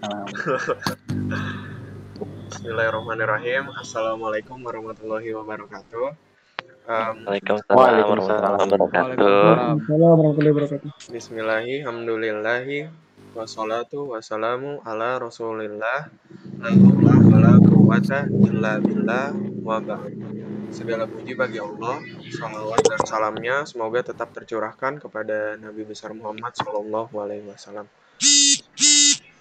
Bismillahirrahmanirrahim. Assalamualaikum warahmatullahi wabarakatuh. Um, Waalaikumsalam Waalaikumsalam. warahmatullahi wabarakatuh. Waalaikumsalam warahmatullahi wabarakatuh. Bismillahi, hamdulillahi, wassalatu wassalamu ala rasulillah, la haula wala quwata illa billah wa ba'd. Segala puji bagi Allah, salawat dan salamnya semoga tetap tercurahkan kepada Nabi besar Muhammad Sallallahu Alaihi Wasallam.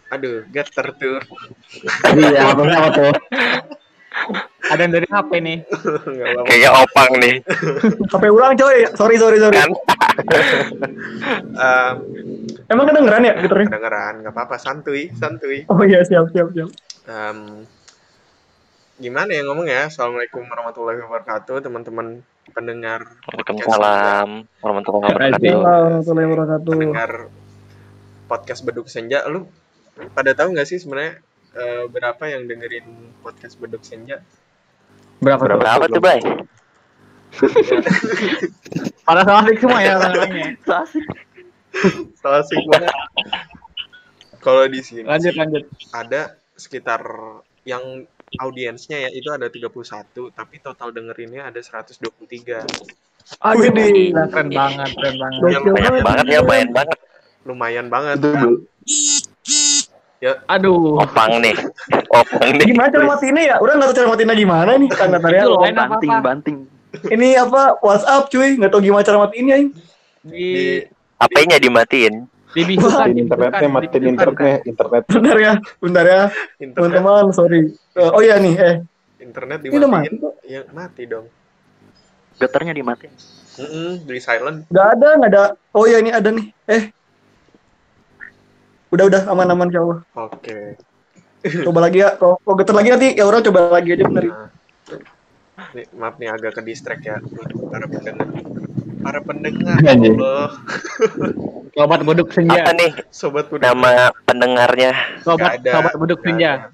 Aduh, geter tuh. Iya, apa apa tuh? Ada yang dari HP nih. Kayaknya opang nih HP ulang coy. Sorry sorry sorry. kan. Um, Emang kedengeran ya gitarnya? kedengeran, nggak apa-apa, santuy, santuy. Oh iya siap siap siap. Em, gimana ya ngomong ya? Assalamualaikum warahmatullahi wabarakatuh, teman-teman pendengar Waalaikumsalam warahmatullahi wabarakatuh. Waalaikumsalam warahmatullahi wabarakatuh. pendengar podcast Beduk Senja. Lu pada tahu nggak sih sebenarnya eh, berapa yang dengerin podcast Beduk Senja? Berapa tuh? Berapa tuh, Bay? Pada salah asik semua ya orang-orangnya. Salah sih banget. Kalau di sini Lanjut sih lanjut. ada sekitar yang audiensnya ya itu ada 31, tapi total dengerinnya ada 123. Aduh, Widih. gila, keren banget, keren banget. Yang Banyak banget ya, banyak banget. lumayan banget. Itu Bu. Aduh. Opang nih. Opang nih. Gimana cara matiinnya ya? Udah nggak tahu cara matiinnya gimana nih kan katanya. Itu loh, banting, apa? banting. Ini apa WhatsApp cuy? Nggak tahu gimana cara matiinnya ini. Di Di HP-nya dimatiin. dibisukan, matiin internetnya, matiin internetnya, internet. Bentar ya, bentar ya, teman-teman. Sorry. Eh, oh iya nih, eh, internet ini udah mati dimatiin. kok. Ya mati dong. Getarnya dimatiin. Mm-mm, di silent. Nggak ada, nggak ada. Oh iya ini ada nih. Eh, udah udah aman-aman ya Allah. Oke. Coba lagi ya. Kalau getar lagi nanti ya orang coba lagi aja bener. Nah, nih, maaf nih agak ke distract ya para pendengar. Para pendengar, ya Anjing. Allah. Sobat beduk senja. Apa nih Sobat Buduk. nama pendengarnya? Sobat Nggak ada, sobat nggak senja. ada.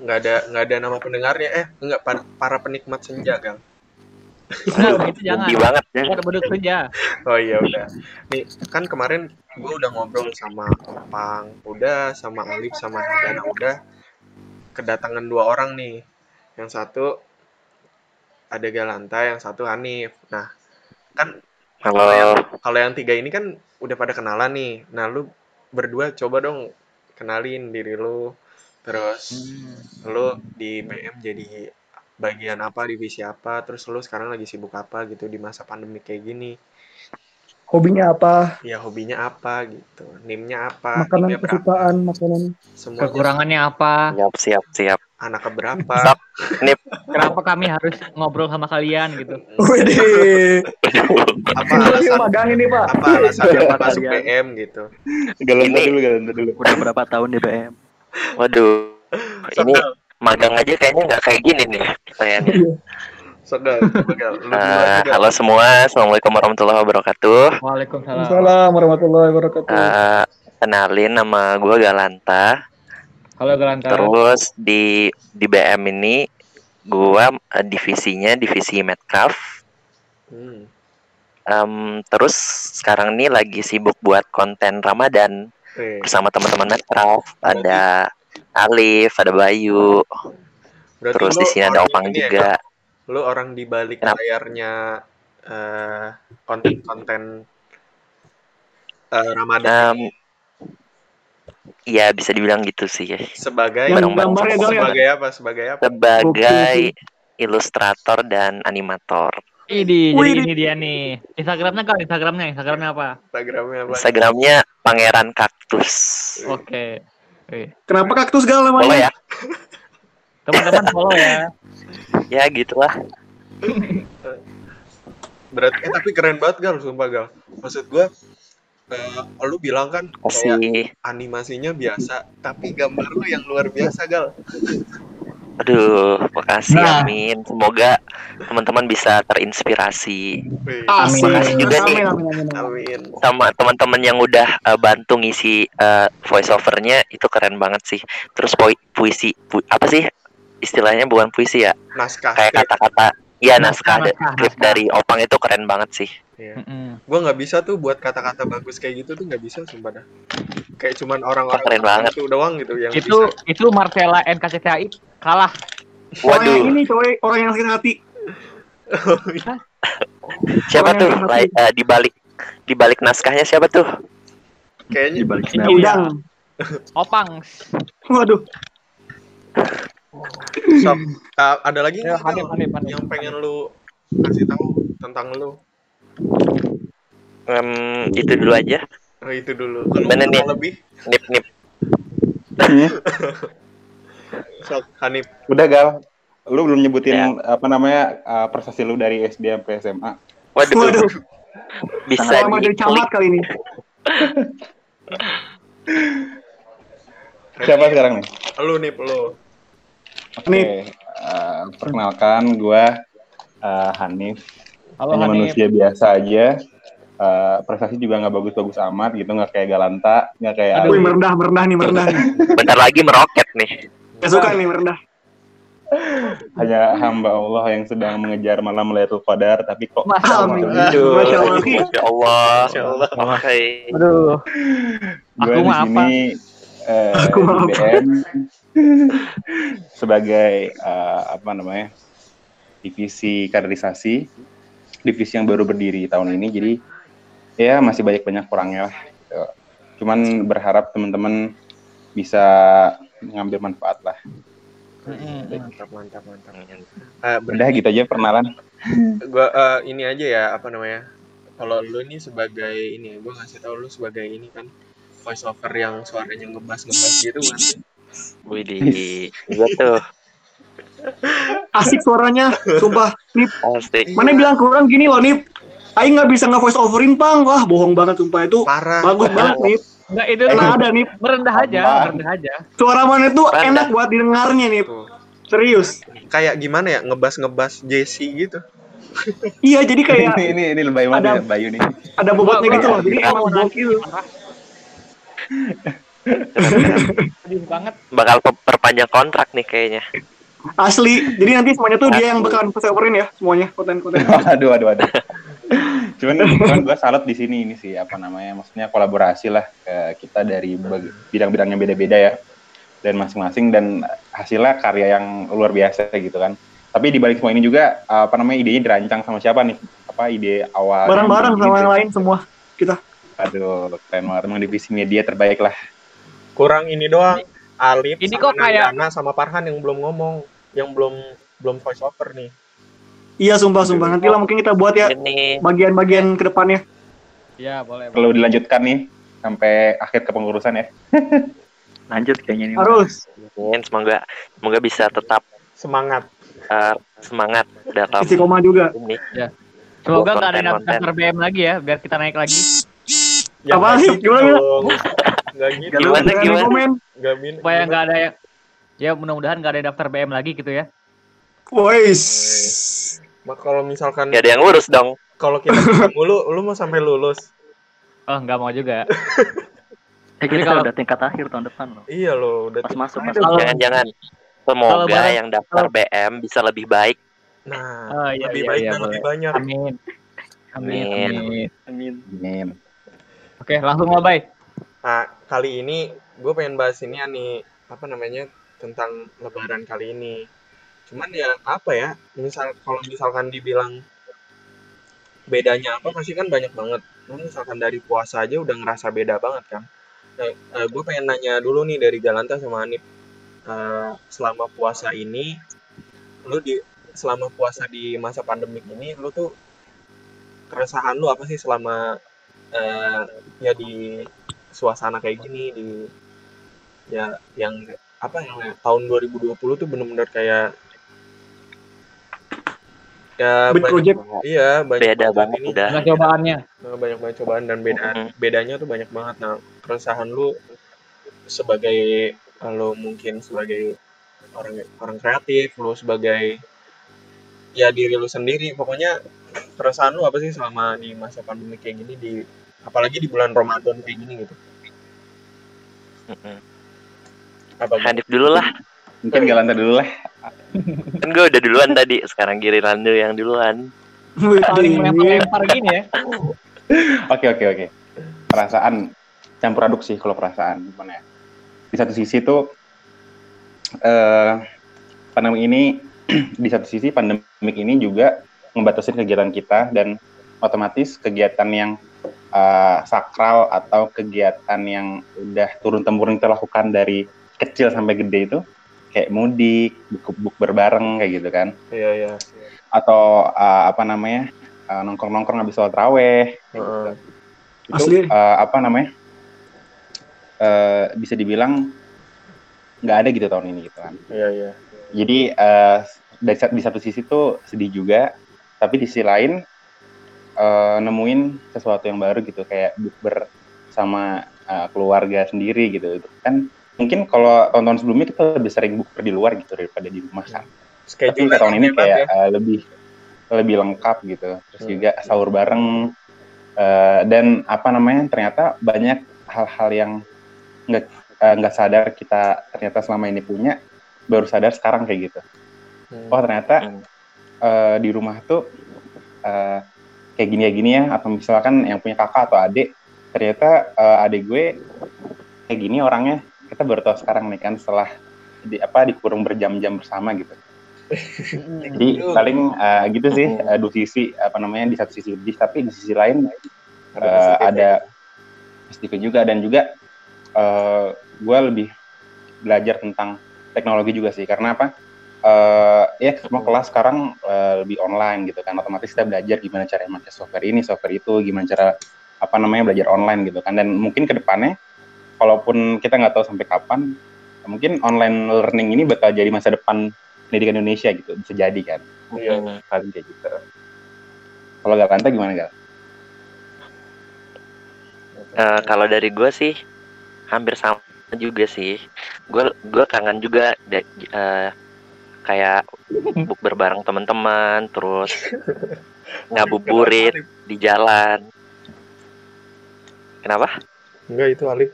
Nggak ada, nggak ada nama pendengarnya. Eh, enggak para, para penikmat senja, Gang. Nah, itu jangan. Banget ya. Senja. Oh iya udah. Nih, kan kemarin gue udah ngobrol sama Opang, udah sama Alif sama Dana udah kedatangan dua orang nih. Yang satu ada Galanta, yang satu Hanif. Nah, kan kalau yang, kalau yang tiga ini kan udah pada kenalan nih. Nah, lu berdua coba dong kenalin diri lu. Terus lu di BM jadi bagian apa, divisi apa, terus lu sekarang lagi sibuk apa gitu di masa pandemi kayak gini. Hobinya apa? Ya hobinya apa gitu, nimnya apa, Makanan nimnya kesukaan, makanan. semuanya Kekurangannya apa? Siap, siap, siap. anak keberapa, Sok. Kenapa kami harus ngobrol sama kalian gitu? Widih. apa alasan magang ini pak. apa Siapa masuk? BM gitu. Ini- dulu, galanta dulu. Udah berapa tahun di BM? Waduh. Ini magang aja kayaknya nggak kayak gini nih pertanyaannya. Eh, juga. halo semua, assalamualaikum warahmatullahi wabarakatuh. Waalaikumsalam. Assalamualaikum warahmatullahi wabarakatuh. Eh, kenalin nama gue Galanta. Halo Galanta. Terus di di BM ini gua eh, divisinya divisi Medcraft. Hmm. Em, terus sekarang ini lagi sibuk buat konten Ramadan bersama teman-teman Medcraft. Ada Alif, ada Bayu. Berarti Terus di sini ada Opang ya, juga. Gal? lu orang di balik Kenapa? layarnya eh, konten-konten eh, Ramadan Em, Iya bisa dibilang gitu sih. sebagai Yang bareng-bareng gambarnya sama dong ya. sebagai apa? Sebagai apa? Sebagai ilustrator dan animator. Ini jadi ini dia nih. Instagramnya kan? Instagramnya, Instagramnya apa? Instagramnya apa? Instagramnya Pangeran Kaktus. Oke. Wih. Kenapa kaktus gal Follow namanya? ya. Teman-teman follow ya. Ya gitulah. Berarti eh tapi keren banget Gal, sumpah Gal. Maksud gua eh, lu bilang kan kayak Kasih. animasinya biasa, tapi gambar lu yang luar biasa Gal. Aduh, makasih Nah. amin. Semoga teman-teman bisa terinspirasi Asik. Makasih juga nih. Amin, amin, amin, amin. Amin. sama teman-teman yang udah eh, bantu ngisi eh, voice overnya itu keren banget sih. Terus poi- puisi, pu- apa sih istilahnya bukan puisi ya? Naskah. Kayak kata-kata ya Naskah, naskah, naskah. dari Opang itu keren banget sih. Iya. Mm-mm. Gua nggak bisa tuh buat kata-kata bagus kayak gitu tuh nggak bisa sumpah dah. kayak cuman orang-orang Keren banget. itu doang gitu yang itu itu Marcella NKCTHI kalah. Orang yang Waduh, ini coy, orang yang sakit hati. siapa orang tuh? Lai- eh, di balik di balik naskahnya siapa tuh? Di kayaknya balik Ini snap. Udang. Opang. Waduh. Sob, uh, ada lagi Ya, Hanif. yang pengen lu kasih tahu tentang lu Em, itu dulu aja. oh, itu dulu kalau Mana mau nih? lebih Nip nip. Sob, Hanif Udah gal. Lu belum nyebutin Ya. apa namanya uh, prestasi lu dari SD sampai SMA. Waduh, Waduh. bisa jadi dikulik. camat kali ini. Siapa sekarang nih? lu nih lu Oke, Hanif. uh, perkenalkan gua uh, Hanif. Halo Hanya Hanif. manusia biasa aja. Uh, prestasi juga nggak bagus-bagus amat gitu, nggak kayak Galanta, nggak kayak Aduh. Ali. merendah, merendah nih, merendah nih. Bentar lagi meroket nih. Gak suka nih, merendah. hanya hamba Allah yang sedang mengejar malam Lailatul Qadar, tapi kok Masya Allah. Masya Allah. Masya Allah. Masya Allah. Oke. Aduh. Gue Aku di sini eh, Aku? BM sebagai eh, apa namanya divisi kaderisasi, divisi yang baru berdiri tahun ini. Jadi ya masih banyak banyak kurangnya lah. gitu. Cuman berharap teman-teman bisa mengambil manfaat lah. mantap mantap mantap uh, Udah gitu aja perkenalan. gua eh, ini aja ya apa namanya kalau lu ini sebagai ini gua ngasih tahu lu sebagai ini kan voice over yang suaranya ngebas ngebas gitu kan Widih, iya tuh. Asik suaranya, sumpah. Nip, Asik. mana bilang kurang gini loh, Nip. Aing nggak bisa nge-voice overin, Pang. Wah, bohong banget sumpah itu. parah Bagus banget, Nip. Enggak itu Nah, tuh ada, Nip. merendah aja, merendah aja. Suara mana tuh Rendah. enak buat didengarnya, Nip. tuh Serius. kayak gimana ya ngebas ngebas Jesse gitu Iya, jadi kayak ini ini ini lebay banget Ada- ya, Bayu nih. ada bobotnya gitu loh. Jadi emang gokil. Sedih banget. Bakal pe- perpanjang kontrak nih kayaknya. Asli. Jadi nanti semuanya tuh dia yang bakalan overin ya, semuanya konten-konten. aduh aduh aduh cuman cuman gue salut di sini ini sih apa namanya maksudnya kolaborasi lah ke kita dari bidang-bidang yang beda-beda ya dan masing-masing dan hasilnya karya yang luar biasa gitu kan. Tapi di balik semua ini juga apa namanya idenya dirancang sama siapa nih? Apa ide awal Bareng-bareng sama yang lain semua. aduh keren banget emang divisi media terbaik lah. Kurang ini doang Alif Ini sama kok kayak- sama Parhan yang belum ngomong yang belum belum voice over nih Iya, sumpah, sumpah. Nanti lah mungkin kita buat ya bagian-bagian ke depannya. Iya, boleh. perlu dilanjutkan nih sampai akhir kepengurusan ya Lanjut kayaknya nih. Harus. Min, semoga semoga bisa tetap semangat eh, semangat dalam Isi koma juga. ini. Semoga nggak ada daftar BM lagi ya, biar kita naik lagi. Ya, nggak sih? gitu Gimana. Nggak gitu Gimana, Jangan gimana? komen. Min Supaya nggak ada yang ya mudah-mudahan nggak ada daftar BM lagi gitu ya. Wois. Ma- kalau misalkan Gak ada yang ngurus dong. kalau kita ketemu lu lu mau sampai lulus Oh, nggak mau juga. Eh, kita kalau- udah tingkat akhir tahun depan loh. iya lo udah Pas masuk. Kalau- Jangan-jangan Kalau semoga barang- yang daftar BM bisa lebih baik. nah Oh, iya, lebih iya, baik iya, dan boleh. lebih banyak Amin. Amin. Amin. amin. Amin. Amin. Oke, langsung lah, Bay. nah kali ini gue pengen bahas ini ya nih apa namanya tentang lebaran kali ini cuman ya apa ya misal kalau misalkan dibilang bedanya apa pasti kan banyak banget. Misalkan dari puasa aja udah ngerasa beda banget kan. Nah, gue pengen nanya dulu nih dari Galanta sama Anip Eh, selama puasa ini lu di selama puasa di masa pandemik ini lu tuh keresahan lu apa sih selama eh, ya di suasana kayak gini di ya yang apa yang tahun 2020 tuh bener-bener kayak ya banyak- project. iya banyak Beda banget ini udah. Nah, cobaannya. Nah, banyak banget cobaan dan beda Mhm. bedanya tuh banyak banget nah keresahan lu sebagai lo mungkin sebagai orang orang kreatif lu sebagai ya diri lu sendiri pokoknya keresahan lu apa sih selama di masa pandemi kayak gini di apalagi di bulan Ramadan kayak gini gitu Mm-mm. apa gitu? Hanif dulu lah. Mungkin Galanta dulu lah. Kan gue udah duluan tadi. Sekarang giliran lu yang duluan. Lempar-lempar gini ya. Oke oke oke. Perasaan campur aduk sih kalau perasaan gimana ya. Di satu sisi tuh eh pandemi ini di satu sisi pandemik ini juga ngebatasin kegiatan kita dan otomatis kegiatan yang eh, sakral atau kegiatan yang udah turun temurun kita lakukan dari kecil sampai gede itu kayak mudik, buku buk berbareng kayak gitu kan. Iya, iya. Atau eh, apa namanya? eh, nongkrong-nongkrong habis sholat raweh Heeh. itu Asli. eh, apa namanya eh, bisa dibilang nggak ada gitu tahun ini gitu kan Iya, iya. jadi eh, dari di satu sisi tuh sedih juga tapi di sisi lain eh, nemuin sesuatu yang baru gitu kayak bukber sama eh, keluarga sendiri gitu itu kan mungkin kalau tahun-tahun sebelumnya kita lebih sering bukber di luar gitu daripada di rumah kan tapi Schedule tahun ini kayak ya. eh, lebih lebih lengkap gitu terus Hmm. juga sahur bareng eh, dan apa namanya ternyata banyak hal-hal yang nggak eh, nggak sadar kita ternyata selama ini punya baru sadar sekarang kayak gitu Hmm. oh ternyata Hmm. eh, di rumah tuh eh, kayak gini ya gini ya atau misalkan yang punya kakak atau adik ternyata eh, adik gue kayak gini orangnya kita baru tahu sekarang nih kan setelah di apa dikurung berjam-jam bersama gitu. Jadi paling eh, gitu sih eh, dua sisi apa namanya di satu sisi sedih tapi di sisi lain Ada eh, positif ada ya. positifnya juga. Dan juga eh gue lebih belajar tentang teknologi juga sih. Karena apa? Eh ya semua kelas sekarang eh, lebih online gitu kan. Otomatis kita belajar gimana cara pakai software ini software itu gimana cara apa namanya belajar online gitu kan. Dan mungkin ke depannya kalaupun kita nggak tahu sampai kapan mungkin online learning ini bakal jadi masa depan pendidikan Indonesia gitu bisa jadi kan Iya. Paling kayak gitu kalau gak Kanta gimana gal? Eh, kalau dari gue sih hampir sama juga sih. Gue gue kangen juga da- eh, kayak bukber bareng teman-teman, terus ngabuburit di jalan. Kenapa? Enggak itu Alif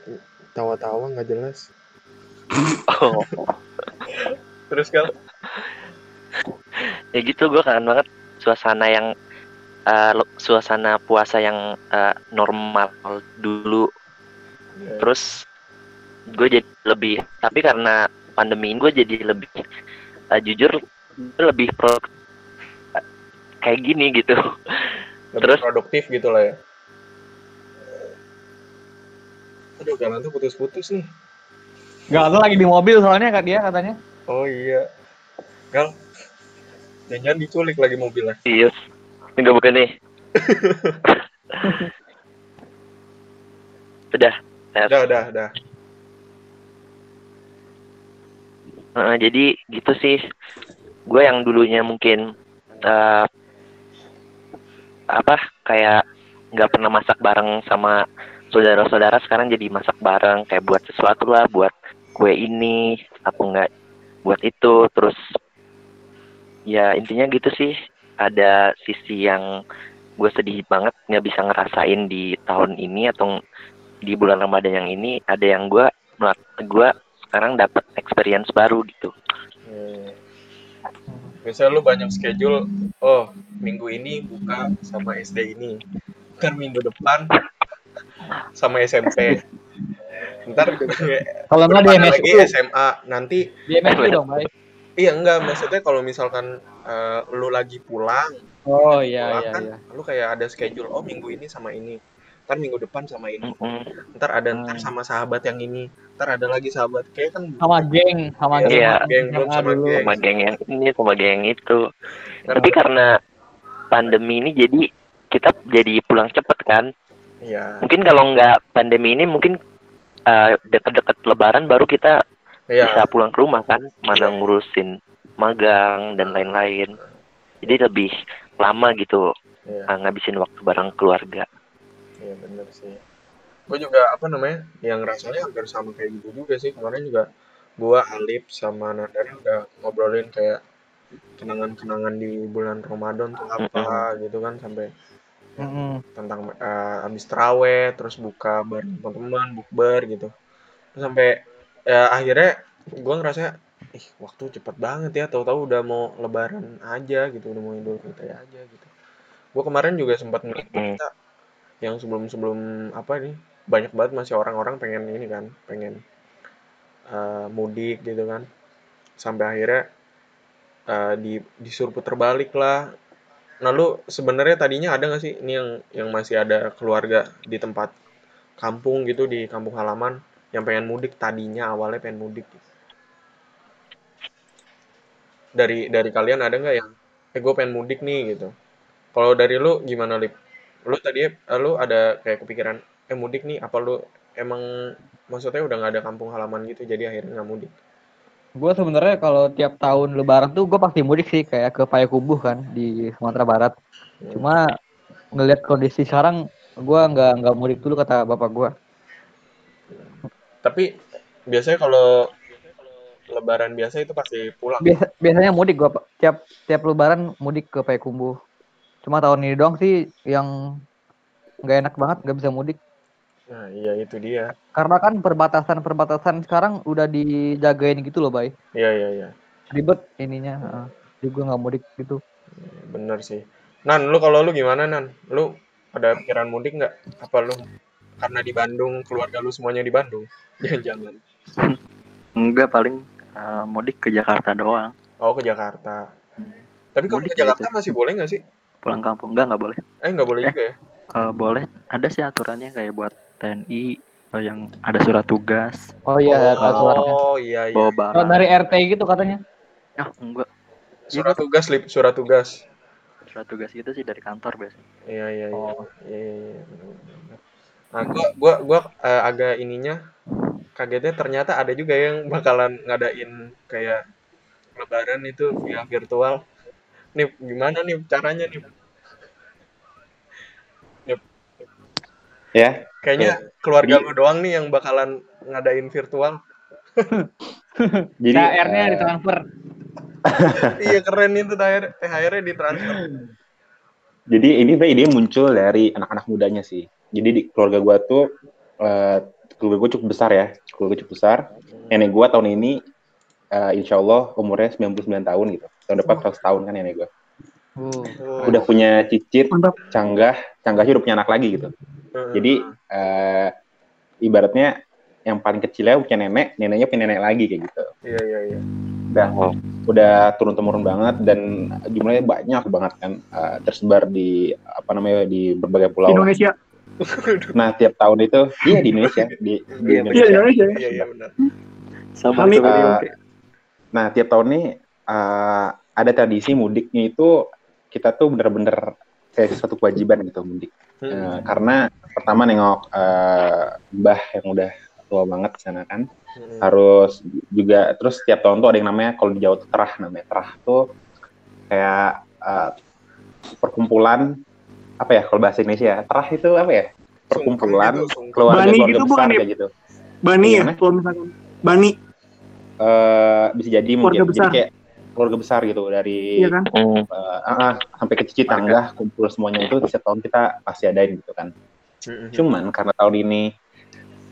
tawa-tawa nggak jelas. Oh, Terus kan ya gitu gue kangen banget suasana yang eh, lo- suasana puasa yang eh, normal dulu. Terus gue jadi lebih tapi karena pandemi ini gue jadi lebih eh, jujur gue lebih pro kayak gini gitu. lebih Terus? produktif gitu lah ya. Aduh, kalian tuh putus-putus nih. Gak ada lagi di mobil soalnya kak dia katanya. Oh iya. Gal, jangan diculik lagi mobilnya. Iya. Enggak bukan nih. Udah. Udah, udah, udah. Heeh, jadi gitu sih. Gue yang dulunya mungkin eh, apa kayak nggak pernah masak bareng sama saudara-saudara sekarang jadi masak bareng kayak buat sesuatu lah buat kue ini atau enggak buat itu terus ya intinya gitu sih ada sisi yang gue sedih banget nggak bisa ngerasain di tahun ini atau di bulan Ramadan yang ini ada yang gue gue sekarang dapat experience baru gitu Hmm. Biasanya lu banyak schedule, oh minggu ini buka sama SD ini, ntar minggu depan sama SMP, ntar Kalau nggak di depannya lagi MSU, SMA, nanti di MSU dong baik. iya enggak maksudnya kalau misalkan eh, lu lagi pulang, Oh iya pulang iya kan, iya. lu kayak ada schedule, oh minggu ini sama ini, ntar minggu depan sama ini, Mm-mm. ntar ada ntar Hmm. sama sahabat yang ini, ntar ada lagi sahabat, kayak kan Sama geng, sama geng. Iya. Geng, sama dulu. geng. sama geng yang ini sama geng yang itu kan, tapi karena pandemi ini jadi kita jadi pulang cepet kan iya, mungkin kalau nggak pandemi ini mungkin eh, deket-deket lebaran baru kita iya, bisa pulang ke rumah kan? Mana ngurusin magang dan lain-lain. Jadi lebih lama gitu iya. eh, ngabisin waktu bareng keluarga. Iya bener sih. Gue juga apa namanya yang rasanya hampir sama kayak gitu juga sih. Kemarin juga gue Alip sama Nandari udah ngobrolin kayak kenangan-kenangan di bulan Ramadan tuh apa gitu kan sampai Mm-mm. tentang eh, abis teraweh terus buka bareng teman-teman bukber gitu terus sampai ya akhirnya gue ngerasa ih waktu cepet banget ya tahu-tahu udah mau lebaran aja gitu udah mau idul fitri aja gitu gue kemarin juga sempat Hmm. kita yang sebelum-sebelum apa nih banyak banget masih orang-orang pengen ini kan pengen eh, mudik gitu kan sampai akhirnya eh, di disuruh puter balik lah nah lu sebenarnya tadinya ada nggak sih? Ini yang yang masih ada keluarga di tempat kampung gitu di kampung halaman yang pengen mudik tadinya awalnya pengen mudik? Dari dari kalian ada nggak yang eh gue pengen mudik nih gitu? Kalau dari lu gimana lip? Lu tadi eh, lu ada kayak kepikiran eh mudik nih apa lu emang maksudnya udah nggak ada kampung halaman gitu jadi akhirnya nggak mudik Gue sebenarnya kalau tiap tahun Lebaran tuh gue pasti mudik sih kayak ke Payakumbuh kan di Sumatera Barat. Hmm. Cuma ngelihat kondisi sekarang gue nggak nggak mudik dulu kata bapak gue. tapi biasanya kalau lebaran biasa itu pasti pulang Biasa, biasanya mudik gue tiap tiap Lebaran mudik ke Payakumbuh. Cuma tahun ini doang sih yang nggak enak banget nggak bisa mudik. Nah iya itu dia Karena kan perbatasan-perbatasan sekarang udah dijagain gitu loh, Bay. iya iya iya Ribet ininya. heeh. Jadi gue nggak mudik gitu. bener sih nan lu kalau lu gimana nan lu ada pikiran mudik nggak apa lu karena di Bandung keluarga lu semuanya di Bandung jangan-jangan Enggak paling eh, mudik ke Jakarta doang. oh ke Jakarta tapi kalau Mudik ke Jakarta gitu. masih boleh nggak sih Pulang kampung enggak enggak boleh. eh nggak boleh Eh. juga ya Eh, boleh. Ada sih aturannya kayak buat TNI atau yang ada surat tugas, Oh iya, kalau suratnya. oh iya iya bawa barang. dari RT gitu katanya. Ah, enggak. surat tugas lip surat tugas Surat tugas gitu sih dari kantor biasanya. Iya iya iya. Oh. Iya iya iya. Nah, gua gua gua eh, agak ininya kagetnya ternyata ada juga yang bakalan ngadain kayak lebaran itu via virtual. Nih gimana nih caranya nih? Ya, Kayaknya keluarga lu doang nih yang bakalan ngadain virtual. jadi THR-nya eh, ditransfer. iya keren itu THR THR-nya ditransfer. jadi ini ide muncul dari anak-anak mudanya sih. Jadi di keluarga gua tuh eh, keluarga gua cukup besar ya, keluarga cukup besar. Nenek gua tahun ini eh, insya Allah umurnya 99 tahun gitu. Tahun depan 100 tahun kan nenek gua. Uh. Oh. Udah punya cicit, canggah, canggahnya udah punya anak lagi gitu. Jadi eh, ibaratnya yang paling kecilnya punya nenek, neneknya punya nenek lagi kayak gitu. Iya iya iya. Udah udah turun temurun banget dan jumlahnya banyak banget kan eh, tersebar di apa namanya di berbagai pulau. Di Indonesia. Nah tiap tahun itu iya di Indonesia di, di Iya, Iya, Indonesia. Indonesia. Iya iya benar. Sama Oke. Nah tiap tahun nih eh, ada tradisi mudiknya itu kita tuh bener-bener kayak sesuatu kewajiban gitu mudik. Hmm. Eh, karena pertama nengok eh, mbah yang udah tua banget di sana kan. Hmm. harus juga terus setiap tahun tuh ada yang namanya kalau di Jawa tuh terah namanya terah tuh kayak eh, perkumpulan apa ya kalau bahasa Indonesia terah itu apa ya perkumpulan gitu, keluarga Bani keluarga gitu besar bukan, Ip? kayak gitu Bani ya, kalau misalkan. Bani, Eh, bisa jadi mungkin Keluarga jadi besar. kayak keluarga besar gitu dari iya kan? Eh, ah, ah, sampai ke cici tangga kumpul semuanya itu setiap tahun kita pasti adain gitu kan Hmm. Cuman karena tahun ini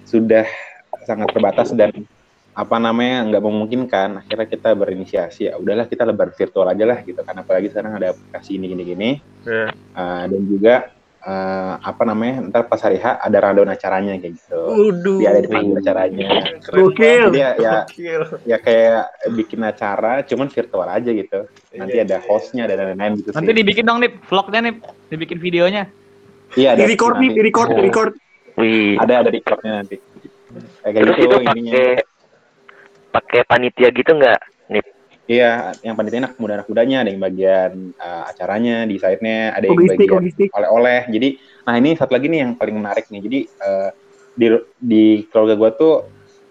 sudah sangat terbatas dan apa namanya nggak memungkinkan, akhirnya kita berinisiasi ya udahlah kita lebar virtual aja lah gitu kan apalagi sekarang ada aplikasi ini gini gini Iya. dan juga eh, apa namanya ntar pas hari H ada rundown acaranya kayak gitu. Dia ada di panggung acaranya. Gokil. Jadi ya, ya Gokil. ya kayak bikin acara cuman virtual aja gitu. Nanti Iya, ada iya, hostnya dan lain-lain gitu Nanti sih. dibikin dong nih vlognya nih, dibikin videonya. Iya ada Di record nih, di record, di record. Wih. Ada ada recordnya nanti. Kayak Terus gitu itu ininya. pakai pakai panitia gitu nggak? Nih, Iya, yang panitia anak muda anak mudanya, ada yang bagian uh, acaranya, desainnya, ada yang Logistik, bagian logistik. oleh-oleh. Jadi, nah ini satu lagi nih yang paling menarik nih. Jadi uh, di di keluarga gua tuh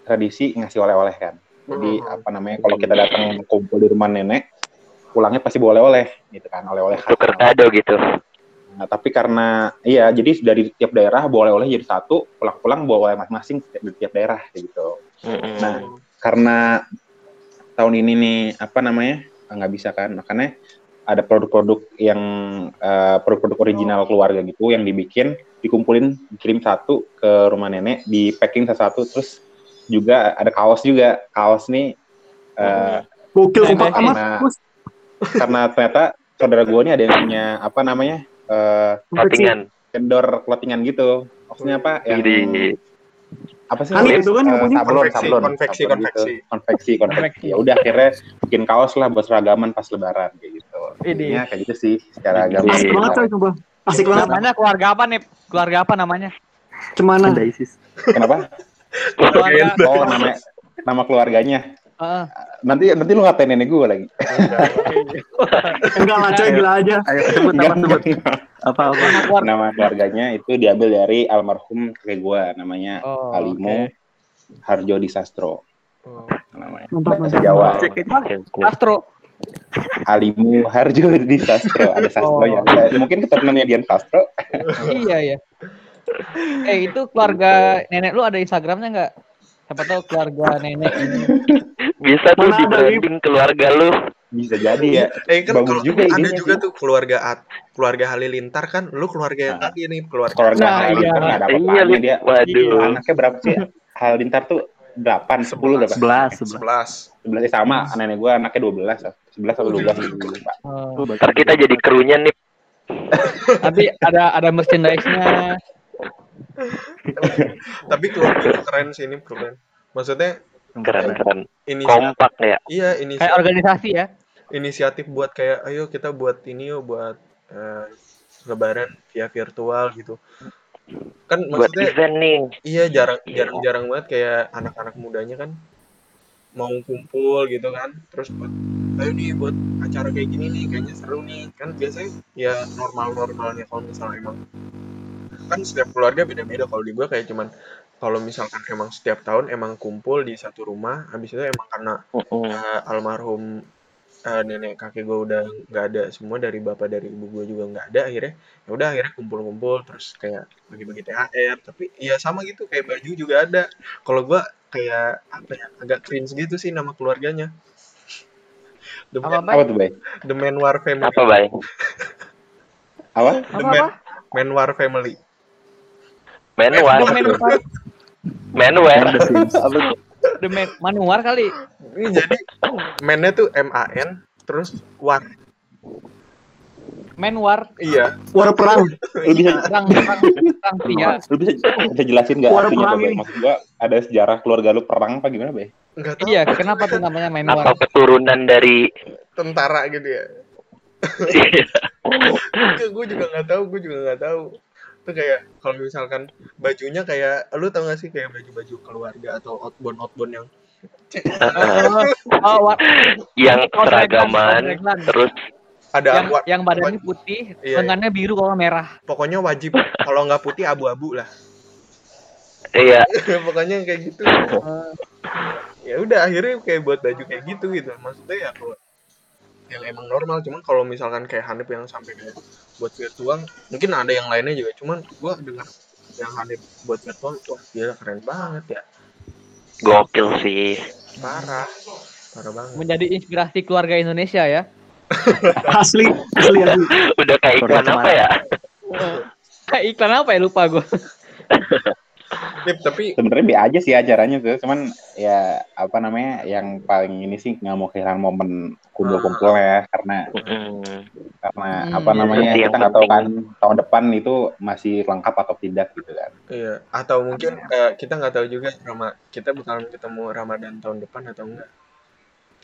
tradisi ngasih oleh-oleh kan. Jadi Hmm. apa namanya kalau kita datang kumpul di rumah nenek, pulangnya pasti bawa oleh-oleh gitu kan, oleh-oleh tuker kado gitu. Nah, tapi karena iya, jadi dari tiap daerah bawa oleh-oleh jadi satu, pulang-pulang bawa oleh masing-masing dari tiap daerah gitu. Mm-mm. Nah, karena tahun ini nih apa namanya nggak bisa kan makanya ada produk-produk yang eh, produk-produk original keluarga gitu yang dibikin dikumpulin dikirim satu ke rumah nenek di packing satu-satu terus juga ada kaos juga kaos nih eh, Gokil nah. Bos. karena ternyata saudara gue nih ada yang punya apa namanya eh Clothingan. vendor clothingan gitu maksudnya apa yang Jadi apa sih namanya? itu kan ngomongnya sablon konveksi, sablon konveksi, sablon konveksi. gitu. konveksi konveksi ya udah akhirnya bikin kaos lah buat seragaman pas lebaran kayak gitu Ini. Intinya kayak gitu sih secara agama Asik banget coy coba. Asik banget. Namanya keluarga apa nih? Keluarga apa namanya? Cemana? Ada ISIS. kenapa Keluarga. oh nama nama keluarganya Heeh. nanti nanti lu ngatain nenek gue lagi Enggak lah coy gila aja. Ayo sebut apa Enggak, sebut apa apa. Nama keluarga. nama keluarganya itu diambil dari almarhum kakek gue namanya Oh, Alimo Harjo Disastro Oh. namanya Mantap bahasa mantap. Jawa Astro. Alimu Harjo Disastro ada sastro Oh. yang mungkin keturunannya Dian Sastro iya ya. Eh itu keluarga nenek lu ada Instagramnya nggak? Siapa tahu keluarga nenek ini. Bisa tuh di branding keluarga lu. bisa jadi ya Eh kan Bagus kalau juga ada juga sih. tuh keluarga At, keluarga Halilintar kan, lu keluarga yang Nah. tadi nih keluarga. keluarga Nah, Halilintar iya. nggak ada Iya, apa-apanya Lin. dia Waduh. anaknya berapa sih Halilintar tuh delapan sepuluh berapa Sebelas sebelas. Sebelas. sebelas eh, sama nenek gue anaknya dua belas sebelas atau dua belas Oh, Ntar kita jadi krunya nih. nanti ada ada merchandise-nya. Tapi keluarga lu keren sih ini keren. Maksudnya Keren-keren. ini Kompak ya. iya ini Kayak organisasi ya. inisiatif buat kayak ayo kita buat ini yuk buat eh, lebaran via virtual gitu. Kan Buat maksudnya event nih. iya jarang Iya. jarang jarang banget kayak anak-anak mudanya kan mau kumpul gitu kan terus buat ayo nih buat acara kayak gini nih kayaknya seru nih kan biasanya ya normal normalnya kalau misalnya emang kan setiap keluarga beda-beda kalau di gua kayak cuman kalau misalkan emang setiap tahun emang kumpul di satu rumah habis itu emang karena Mm-mm. eh, almarhum eh, nenek kakek gue udah nggak ada semua dari bapak dari ibu gue juga nggak ada akhirnya ya udah akhirnya kumpul-kumpul terus kayak bagi-bagi THR tapi ya sama gitu kayak baju juga ada kalau gue kayak apa ya agak cringe gitu sih nama keluarganya The, Apa Man, apa? tuh bay The Manwar Family Apa, Bay? apa The Apa Man, apa? Manwar Family Manual. The Manuar. Manual. The Man Manuar kali. ini jadi man-nya tuh M A N terus war Manuar. iya War perang. lu bisa Perang perang perang pria. lu bisa, bisa jelasin nggak artinya perang apa maksud gua ada sejarah keluarga lu perang apa gimana bay nggak tahu Iya, kenapa tuh namanya Manuar? Apa keturunan dari tentara gitu ya gue juga nggak tahu gue juga nggak tahu itu kayak kalau misalkan bajunya kayak lu tau gak sih kayak baju-baju keluarga atau outbound outbound yang Oh, oh, yang seragaman terus ada yang wa- yang badannya putih, Iya, lengannya biru kalau merah. pokoknya wajib kalau nggak putih abu-abu lah. Iya. Pokoknya kayak gitu. Ya udah akhirnya kayak buat baju kayak gitu gitu. Maksudnya ya kalau yang emang normal. Cuman kalau misalkan kayak Hanif yang sampai buat virtual mungkin ada yang lainnya juga. Cuman gua dengar yang Hanif buat virtual wah gila keren banget ya. Gokil sih. Parah. Parah banget. Menjadi inspirasi keluarga Indonesia ya. Asli, asli asli. udah kayak iklan apa ya? Kayak iklan apa ya? Lupa gue. Nip, tapi sebenarnya be aja sih acaranya tuh cuman ya apa namanya yang paling ini sih nggak mau kehilangan momen kumpul-kumpul ya karena Mm. karena Hmm, apa iya, namanya iya. kita nggak tahu kan tahun depan itu masih lengkap atau tidak gitu kan iya atau mungkin eh, kita nggak tahu juga Rama kita bakalan ketemu Ramadan tahun depan atau enggak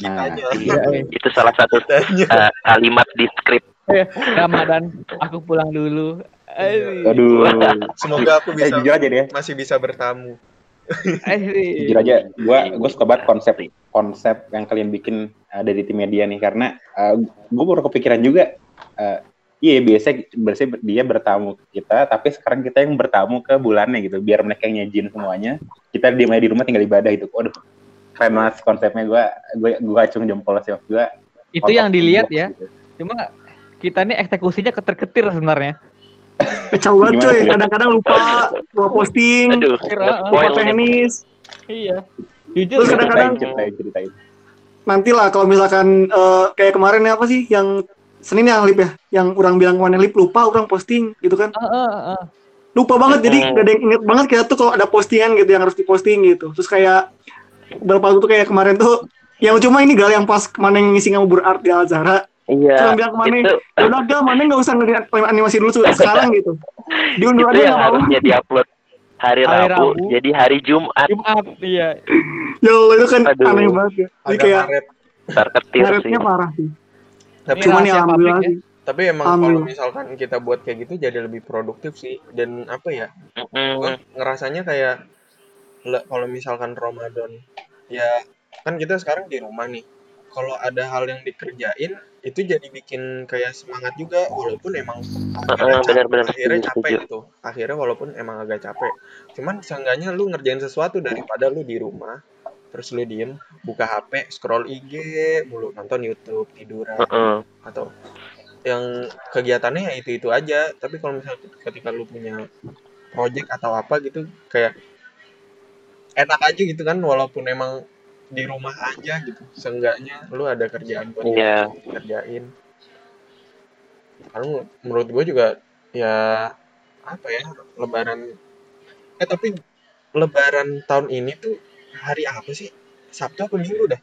nah kitanya Iya, iya. itu salah satu kitanya uh, kalimat di skrip Ramadan, aku pulang dulu. Eh, aduh. Semoga aku eh bisa jujur aja deh. masih bisa bertamu. Eh, jujur aja gua gua suka banget konsep konsep yang kalian bikin uh, dari tim media nih. Karena uh, gue baru kepikiran juga uh, iya biasa biasanya dia bertamu ke kita tapi sekarang kita yang bertamu ke bulannya gitu. Biar mereka yang nyajin semuanya kita di di rumah tinggal ibadah itu waduh keren banget konsepnya. Gua gua gua acung jempol sih gua. Itu yang dilihat ya. Gitu. Cuma kita ini eksekusinya keter-ketir sebenarnya. Kacau banget tuh? Kadang-kadang lupa, lupa posting, aduh lupa teknis. Iya. Jujur Terus kadang-kadang- ceritain ceritain ceritain Nanti lah kalau misalkan eh, kayak kemarin ya apa sih yang Senin ya Lip ya, yang orang bilang ke mana Lip lupa orang posting gitu kan. Eh, eh, eh. lupa banget jadi gak ada yang inget banget kita tuh kalau ada postingan gitu yang harus diposting gitu terus kayak waktu tuh kayak kemarin tuh yang cuma ini gal yang pas ke mana yang ngisi ngamu berart di Al Zahra Iya. Cuma bilang ke Mane, Itu udah gak, Mane nggak usah ngeliat animasi dulu sekarang gitu. Diundur aja yang nggak apa-apa. harusnya diupload hari, Hari Rabu, Rabu. jadi hari Jumat Jumat iya. Ya Allah itu kan Aduh. aneh banget ya. Jadi agak kayak terketir sih. parah sih. Tapi Ini Cuman ya alhamdulillah ya. sih. tapi emang kalau misalkan kita buat kayak gitu jadi lebih produktif sih dan apa ya? Gue ngerasanya kayak kalau misalkan Ramadan ya kan kita sekarang di rumah nih. Kalau ada hal yang dikerjain itu jadi bikin kayak semangat juga walaupun emang akhirnya, Heeh, cap- benar-benar akhirnya capek gitu. Akhirnya walaupun emang agak capek. Cuman seenggaknya lu ngerjain sesuatu daripada lu di rumah terus lu diem buka HP scroll IG mulu nonton YouTube tiduran Heeh. atau yang kegiatannya ya itu itu aja tapi kalau misalnya ketika lu punya project atau apa gitu kayak enak aja gitu kan walaupun emang di rumah aja gitu seenggaknya lu ada kerjaan buat Iya. kerjain karena menurut gue juga ya apa ya lebaran eh tapi lebaran tahun ini tuh hari apa sih Sabtu apa Minggu dah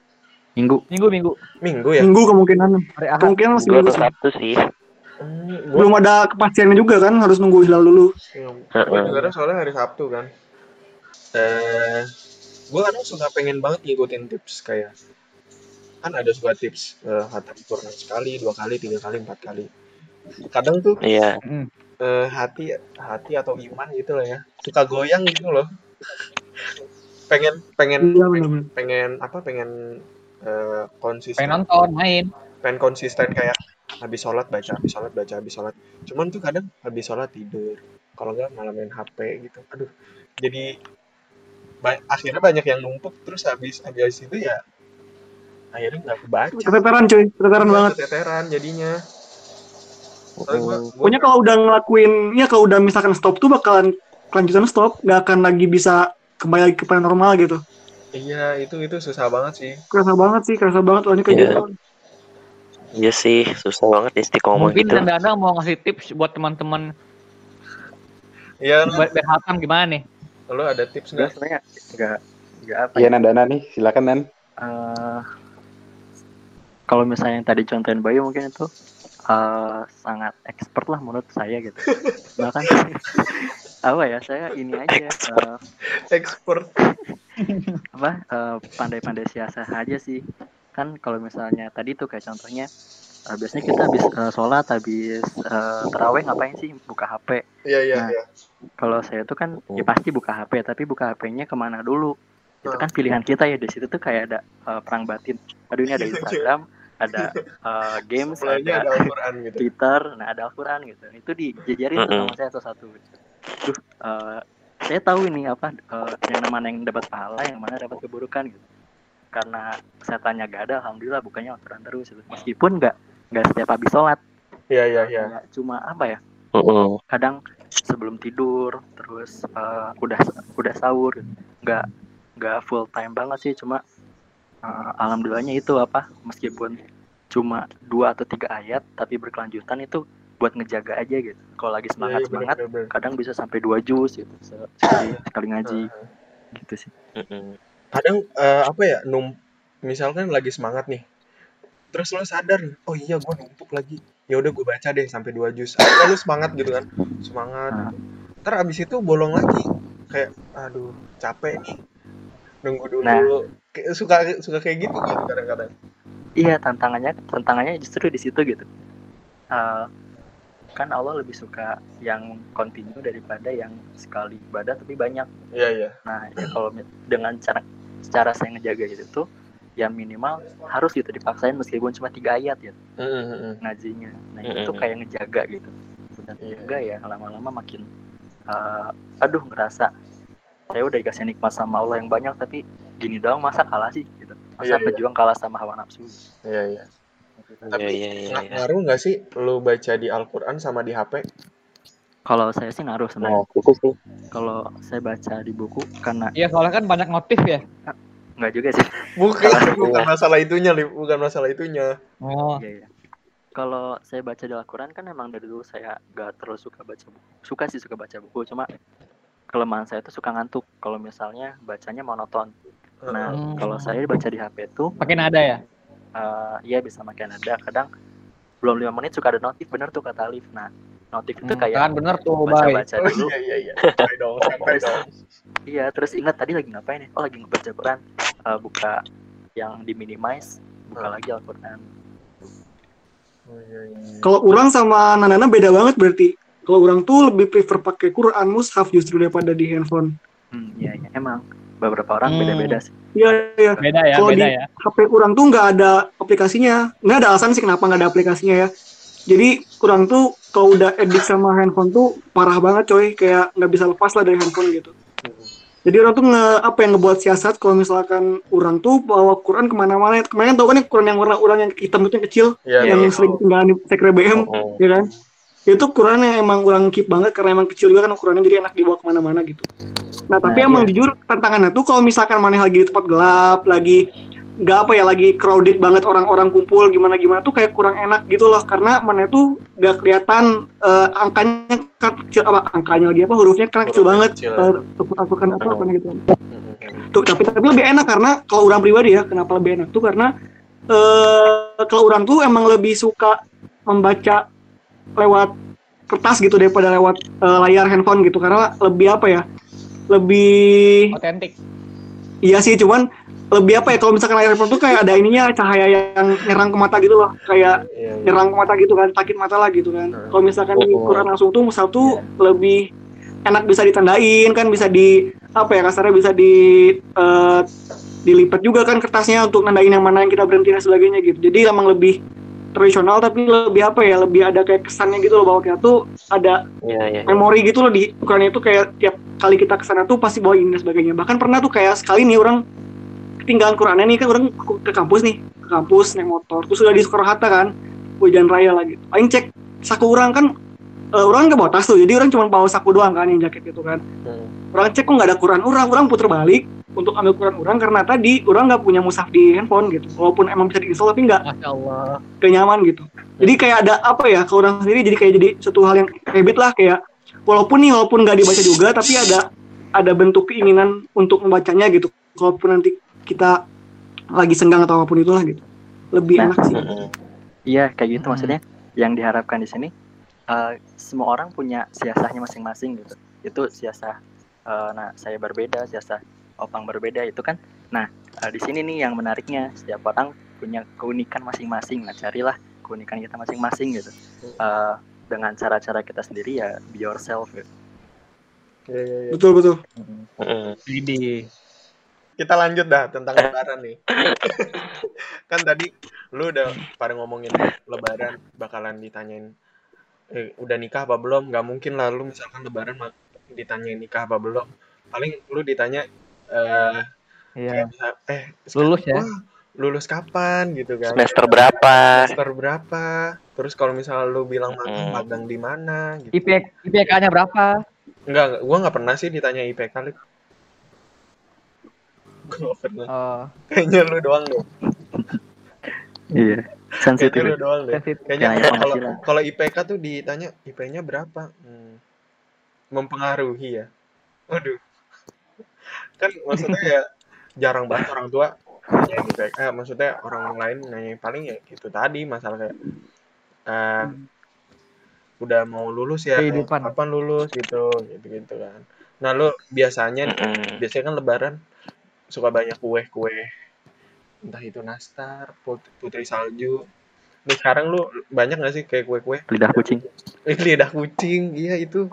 Minggu. Minggu minggu Minggu ya Minggu kemungkinan. hari Ahad. Kemungkinan masih minggu. Sabtu sih. hmm, Belum ada kepastiannya juga kan, harus nunggu hilal dulu. gue juga soalnya hari Sabtu kan eh gue kadang suka pengen banget ngikutin tips kayak kan ada suka tips eh, hatam Quran sekali dua kali tiga kali empat kali. Kadang tuh Iya. Eh, hati hati atau iman gitu lah ya suka goyang gitu loh. Pengen pengen Iya pengen apa pengen eh, konsisten. Pengen nonton, main. pengen konsisten kayak habis sholat baca habis sholat baca habis sholat. Cuman tuh kadang habis sholat tidur. Kalau nggak malah main HP gitu. Aduh jadi ba- akhirnya banyak yang numpuk terus habis habis itu ya akhirnya nggak kebaca Keteteran cuy, keteteran Iya, banget. keteteran jadinya Soalnya gua- gua- Pokoknya kalau udah ngelakuin, ya kalau udah misalkan stop tuh bakalan kelanjutan stop, nggak akan lagi bisa kembali lagi ke normal gitu. iya itu itu susah banget sih Kerasa banget sih, kerasa banget soalnya kayak Iya. gitu. Iya sih, susah banget istiqomah Mungkin gitu. dan Danang mau ngasih tips buat teman-teman iya lu, buat berhatam gimana nih? Lu ada tips nggak sebenarnya nggak nggak apa Iya ya. Nandana nih, silakan Nan. eh, kalau misalnya yang tadi contohin Bayu mungkin itu eh, sangat expert lah menurut saya gitu. Bahkan apa ya saya ini aja eh, expert apa eh, pandai-pandai siasat aja sih kan kalau misalnya tadi tuh kayak contohnya eh, biasanya kita habis eh, sholat habis eh, terawih ngapain sih? Buka HP iya iya Nah. iya. kalau saya tuh kan ya pasti buka HP tapi buka HP-nya ke mana dulu? Itu kan pilihan kita ya di situ tuh kayak ada eh, perang batin. Aduh ini ada Instagram ada eh, games ada ada Al-Quran gitu. Twitter nah ada Al-Quran gitu. Itu dijajarin tuh sama saya satu-satu Duh, eh, saya tahu ini apa eh, yang mana yang dapat pahala yang mana dapat keburukan gitu. Karena setannya gak ada alhamdulillah bukannya Al-Quran terus gitu. meskipun nggak nggak setiap habis sholat iya iya iya cuma apa ya Heeh. kadang sebelum tidur terus eh, udah udah sahur nggak nggak full time banget sih cuma eh, alhamdulillahnya itu apa meskipun cuma dua atau tiga ayat tapi berkelanjutan itu buat ngejaga aja gitu kalau lagi semangat Iya, iya, semangat bener, bener, kadang bisa sampai dua jus gitu se- sekali sekali ngaji bener. gitu sih Heeh. kadang eh, apa ya num misalkan lagi semangat nih terus lo sadar oh iya gue numpuk lagi. Ya udah gue baca deh sampai dua juz. Akhirnya lu semangat gitu kan. Semangat. Gitu. ntar abis itu bolong lagi. Kayak aduh capek nih. Nunggu dulu. Nah. Kayak suka suka kayak gitu kan kadang-kadang. Iya tantangannya tantangannya justru di situ gitu. Eh, kan Allah lebih suka yang kontinu daripada yang sekali ibadah tapi banyak. Iya iya. Nah, ya kalau dengan cara cara saya ngejaga itu tuh ya minimal harus gitu dipaksain meskipun cuma tiga ayat ya Mm, mm, mm. ngajinya. Nah, Mm-mm. itu kayak ngejaga gitu. Dan Iya. ya lama-lama makin eh, aduh ngerasa saya udah dikasih nikmat sama Allah yang banyak tapi gini doang masa kalah sih gitu. Iya, Masa iya. pejuang kalah sama hawa nafsu. iya iya Tapi Iya iya iya. Nga- iya. ngaruh nggak sih lu baca di Al-Quran sama di HP Kalau saya sih naruh Nah, sebenarnya. sih. Kalau saya baca di buku karena Iya soalnya kan banyak notif ya. Enggak juga sih. bukan Iya. bukan masalah itunya Lip. bukan masalah itunya Oh, Iya, iya. Kalau saya baca di Al-Quran kan emang dari dulu saya gak terlalu suka baca buku. Suka sih suka baca buku, cuma kelemahan saya itu suka ngantuk. Kalau misalnya bacanya monoton. Nah, Hmm. kalau saya baca di HP itu, pakai nada ya. eh ya bisa makin ada. Kadang belum lima menit suka ada notif bener tuh kata Alif nah notif itu Hmm, kayak kan bener tuh, baca baca Oh dulu iya iya iya. Sampai dong, sampai dong. iya terus ingat tadi lagi ngapain ya oh lagi ngebaca Quran Eh, buka yang di minimize buka Hmm. lagi Al-Quran Oh iya iya. Kalau orang sama Nanana beda banget berarti. Kalau orang tuh lebih prefer pakai Quran mushaf justru daripada di handphone. hmm, iya iya emang beberapa orang Hmm. beda-beda sih Iya, iya. Beda ya, Kalau di- ya. HP kurang tuh nggak ada aplikasinya. Nggak ada alasan sih kenapa nggak ada aplikasinya ya. Jadi kurang tuh kalau udah edit sama handphone tuh parah banget coy. Kayak nggak bisa lepas lah dari handphone gitu. Jadi orang tuh nge, apa yang ngebuat siasat kalau misalkan orang tuh bawa Quran ke mana-mana. Kemarin tau kan ya Quran yang warna orang yang hitam itu yang kecil, Iya, yang iya. sering tinggal di sekre BM, Oh. ya kan? Itu Quran yang emang orang keep banget karena emang kecil juga kan ukurannya jadi enak dibawa ke mana-mana gitu. Nah tapi Nah, emang iya. jujur tantangannya tuh kalau misalkan mana lagi di tempat gelap, lagi nggak apa ya lagi crowded banget orang-orang kumpul gimana gimana tuh kayak kurang enak gitu loh. Karena mana tuh nggak kelihatan eh, angkanya kan kecil apa angkanya lagi apa hurufnya kan kecil banget eh, akutan apa apa gitu. Mm-mm. tuh tapi tapi lebih enak karena kalau orang pribadi ya kenapa lebih enak tuh? Karena eh kalau orang tuh emang lebih suka membaca lewat kertas gitu daripada lewat eh, layar handphone gitu. Karena lebih apa ya lebih Otentik. iya sih cuman lebih apa ya kalau misalkan layar handphone tuh kayak ada ininya cahaya yang nyerang ke mata gitu loh kayak Iya, iya. nyerang ke mata gitu kan sakit mata lah gitu kan kalau misalkan Oh. Quran langsung tuh misal tuh lebih enak bisa ditandain kan bisa di apa ya kasarnya bisa di eh, dilipat juga kan kertasnya untuk nandain yang mana yang kita berhenti dan sebagainya gitu jadi emang lebih tradisional tapi lebih apa ya lebih ada kayak kesannya gitu loh bahwa kita tuh ada Iya, iya. memori gitu loh di Quran itu kayak tiap kali kita ke sana tuh pasti bawa ini dan sebagainya bahkan pernah tuh kayak sekali nih orang ketinggalan Qurannya nih kan orang ke, ke kampus nih ke kampus naik motor terus udah di Soekarno Hatta kan hujan raya lagi aing cek saku orang kan eh, orang nggak bawa tas tuh jadi orang cuma bawa saku doang kan yang jaket itu kan Hmm. orang cek kok nggak ada Quran orang orang puter balik untuk ambil Quran orang karena tadi orang nggak punya mushaf di handphone gitu walaupun emang bisa diinstal tapi nggak Masya Allah. kayak nyaman gitu. Jadi kayak ada apa ya kalau orang sendiri jadi kayak jadi suatu hal yang habit lah kayak walaupun nih walaupun nggak dibaca juga tapi ada ada bentuk keinginan untuk membacanya gitu. Kalaupun nanti kita lagi senggang atau apa pun itulah gitu. Lebih Nah, enak sih. Iya kayak gitu Hmm. maksudnya yang diharapkan di sini eh, semua orang punya siasahnya masing-masing gitu. Itu siasah eh, nah saya berbeda, siasah opang berbeda itu kan. Nah eh, di sini nih yang menariknya setiap orang punya keunikan masing-masing. Nah carilah keunikan kita masing-masing gitu. Eh, dengan cara-cara kita sendiri ya be yourself gitu. Iya, iya, iya. Betul betul. Mm-mm. Jadi, Kita lanjut dah tentang lebaran nih. kan tadi lu udah pada ngomongin lebaran bakalan ditanyain eh, udah nikah apa belum? Gak mungkin lah lu misalkan lebaran ditanyain nikah apa belum. Paling lu ditanya eh iya. kayak misal, eh Lulus ya? wah, lulus kapan gitu kan. Semester berapa? Semester berapa? Terus kalau misalnya lu bilang magang, magang di mana gitu. IP, IPK-nya berapa? Enggak, enggak, gua nggak pernah sih ditanya IPK Lip. Pernah. Oh, Kayaknya lu doang deh. Iya. Kayaknya Sensitif. lu doang deh. sensitif. Kayaknya kalau kalau IPK tuh ditanya IP-nya berapa? Hmm. Mempengaruhi ya. Waduh. Kan maksudnya ya jarang banget orang tua nanya IPK. Eh, maksudnya orang lain nanya paling ya gitu tadi masalah kayak eh udah mau lulus ya Kehidupan. kapan lulus gitu gitu gitu kan nah lu biasanya biasanya kan lebaran suka banyak kue-kue entah itu nastar put- putri salju nih sekarang lu banyak gak sih kayak kue-kue Lidah kucing. Eh, lidah kucing iya itu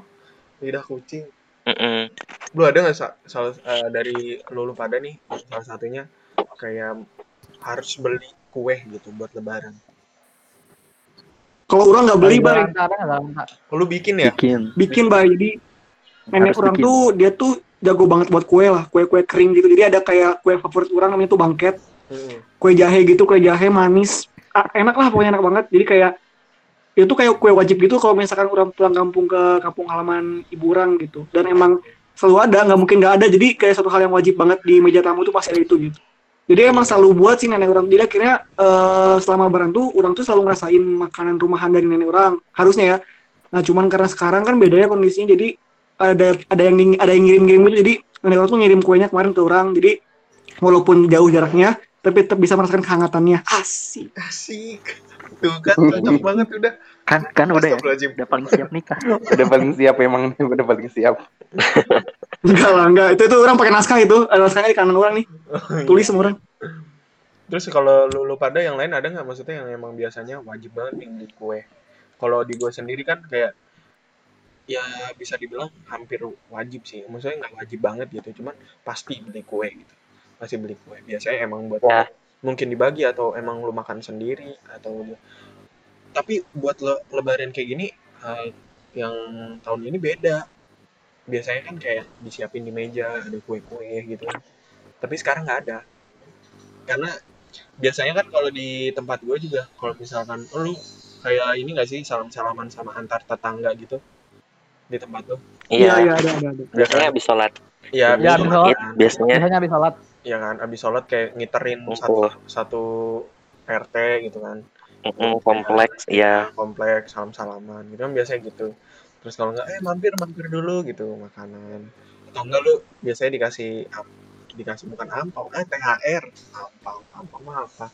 lidah kucing Mm-mm. lu ada nggak sa- salah eh, dari lu, lu pada nih salah satunya kayak harus beli kue gitu buat lebaran Kalau orang nggak beli dalam tak. lu bikin ya Bikin. bikin bay. Jadi nenek orang bikin. tuh dia tuh jago banget buat kue lah, kue-kue kering gitu. Jadi ada kayak kue favorit orang namanya tuh bangket. Kue jahe gitu kue jahe manis. Ah, enak lah pokoknya enak banget. Jadi kayak itu kayak kue wajib gitu kalau misalkan orang pulang kampung ke kampung halaman ibu orang gitu. Dan emang selalu ada nggak mungkin nggak ada. Jadi kayak satu hal yang wajib banget di meja tamu tuh pasti ada itu gitu. Jadi emang selalu buat sih nenek orang. Jadi akhirnya eh, selama lebaran tuh orang tuh selalu ngerasain makanan rumahan dari nenek orang harusnya ya. Nah cuman karena sekarang kan bedanya kondisinya jadi ada ada yang ada yang ngirim-ngirim gitu jadi nenek tuh ngirim kuenya kemarin ke orang jadi walaupun jauh jaraknya tapi tetap bisa merasakan kehangatannya asik asik Tuh kan cocok banget udah. Kan kan udah ya. Udah paling siap nikah. Udah paling siap emang udah paling siap. Enggak lah, enggak. Itu itu orang pakai naskah itu. Ada naskahnya di kanan orang nih. Tulis sama orang. Terus kalau lu, lu pada yang lain ada nggak maksudnya yang emang biasanya wajib banget nih kue? Kalau di gue sendiri kan kayak ya bisa dibilang hampir wajib sih. Maksudnya nggak wajib banget gitu, cuman pasti beli kue gitu. Pasti beli kue. Biasanya emang buat Ya. mungkin dibagi atau emang lu makan sendiri atau tapi buat le lebaran kayak gini eh, yang tahun ini beda. Biasanya kan kayak disiapin di meja ada kue-kue gitu. Tapi sekarang nggak ada. Karena biasanya kan kalau di tempat gue juga kalau misalkan oh, lu kayak ini gak sih salam salaman sama antar tetangga gitu di tempat lu Iya, Iya. iya, ada, ada, ada. Biasanya habis sholat. ya Ya, habis habis sholat biasanya. Biasanya habis sholat. ya kan abis sholat kayak ngiterin satu satu RT gitu kan Mm-mm, kompleks. Iya. kompleks salam salaman gitu kan biasanya gitu terus kalau nggak eh mampir mampir dulu gitu makanan atau enggak lu biasanya dikasih dikasih bukan ampau eh THR ampau ampau mah apa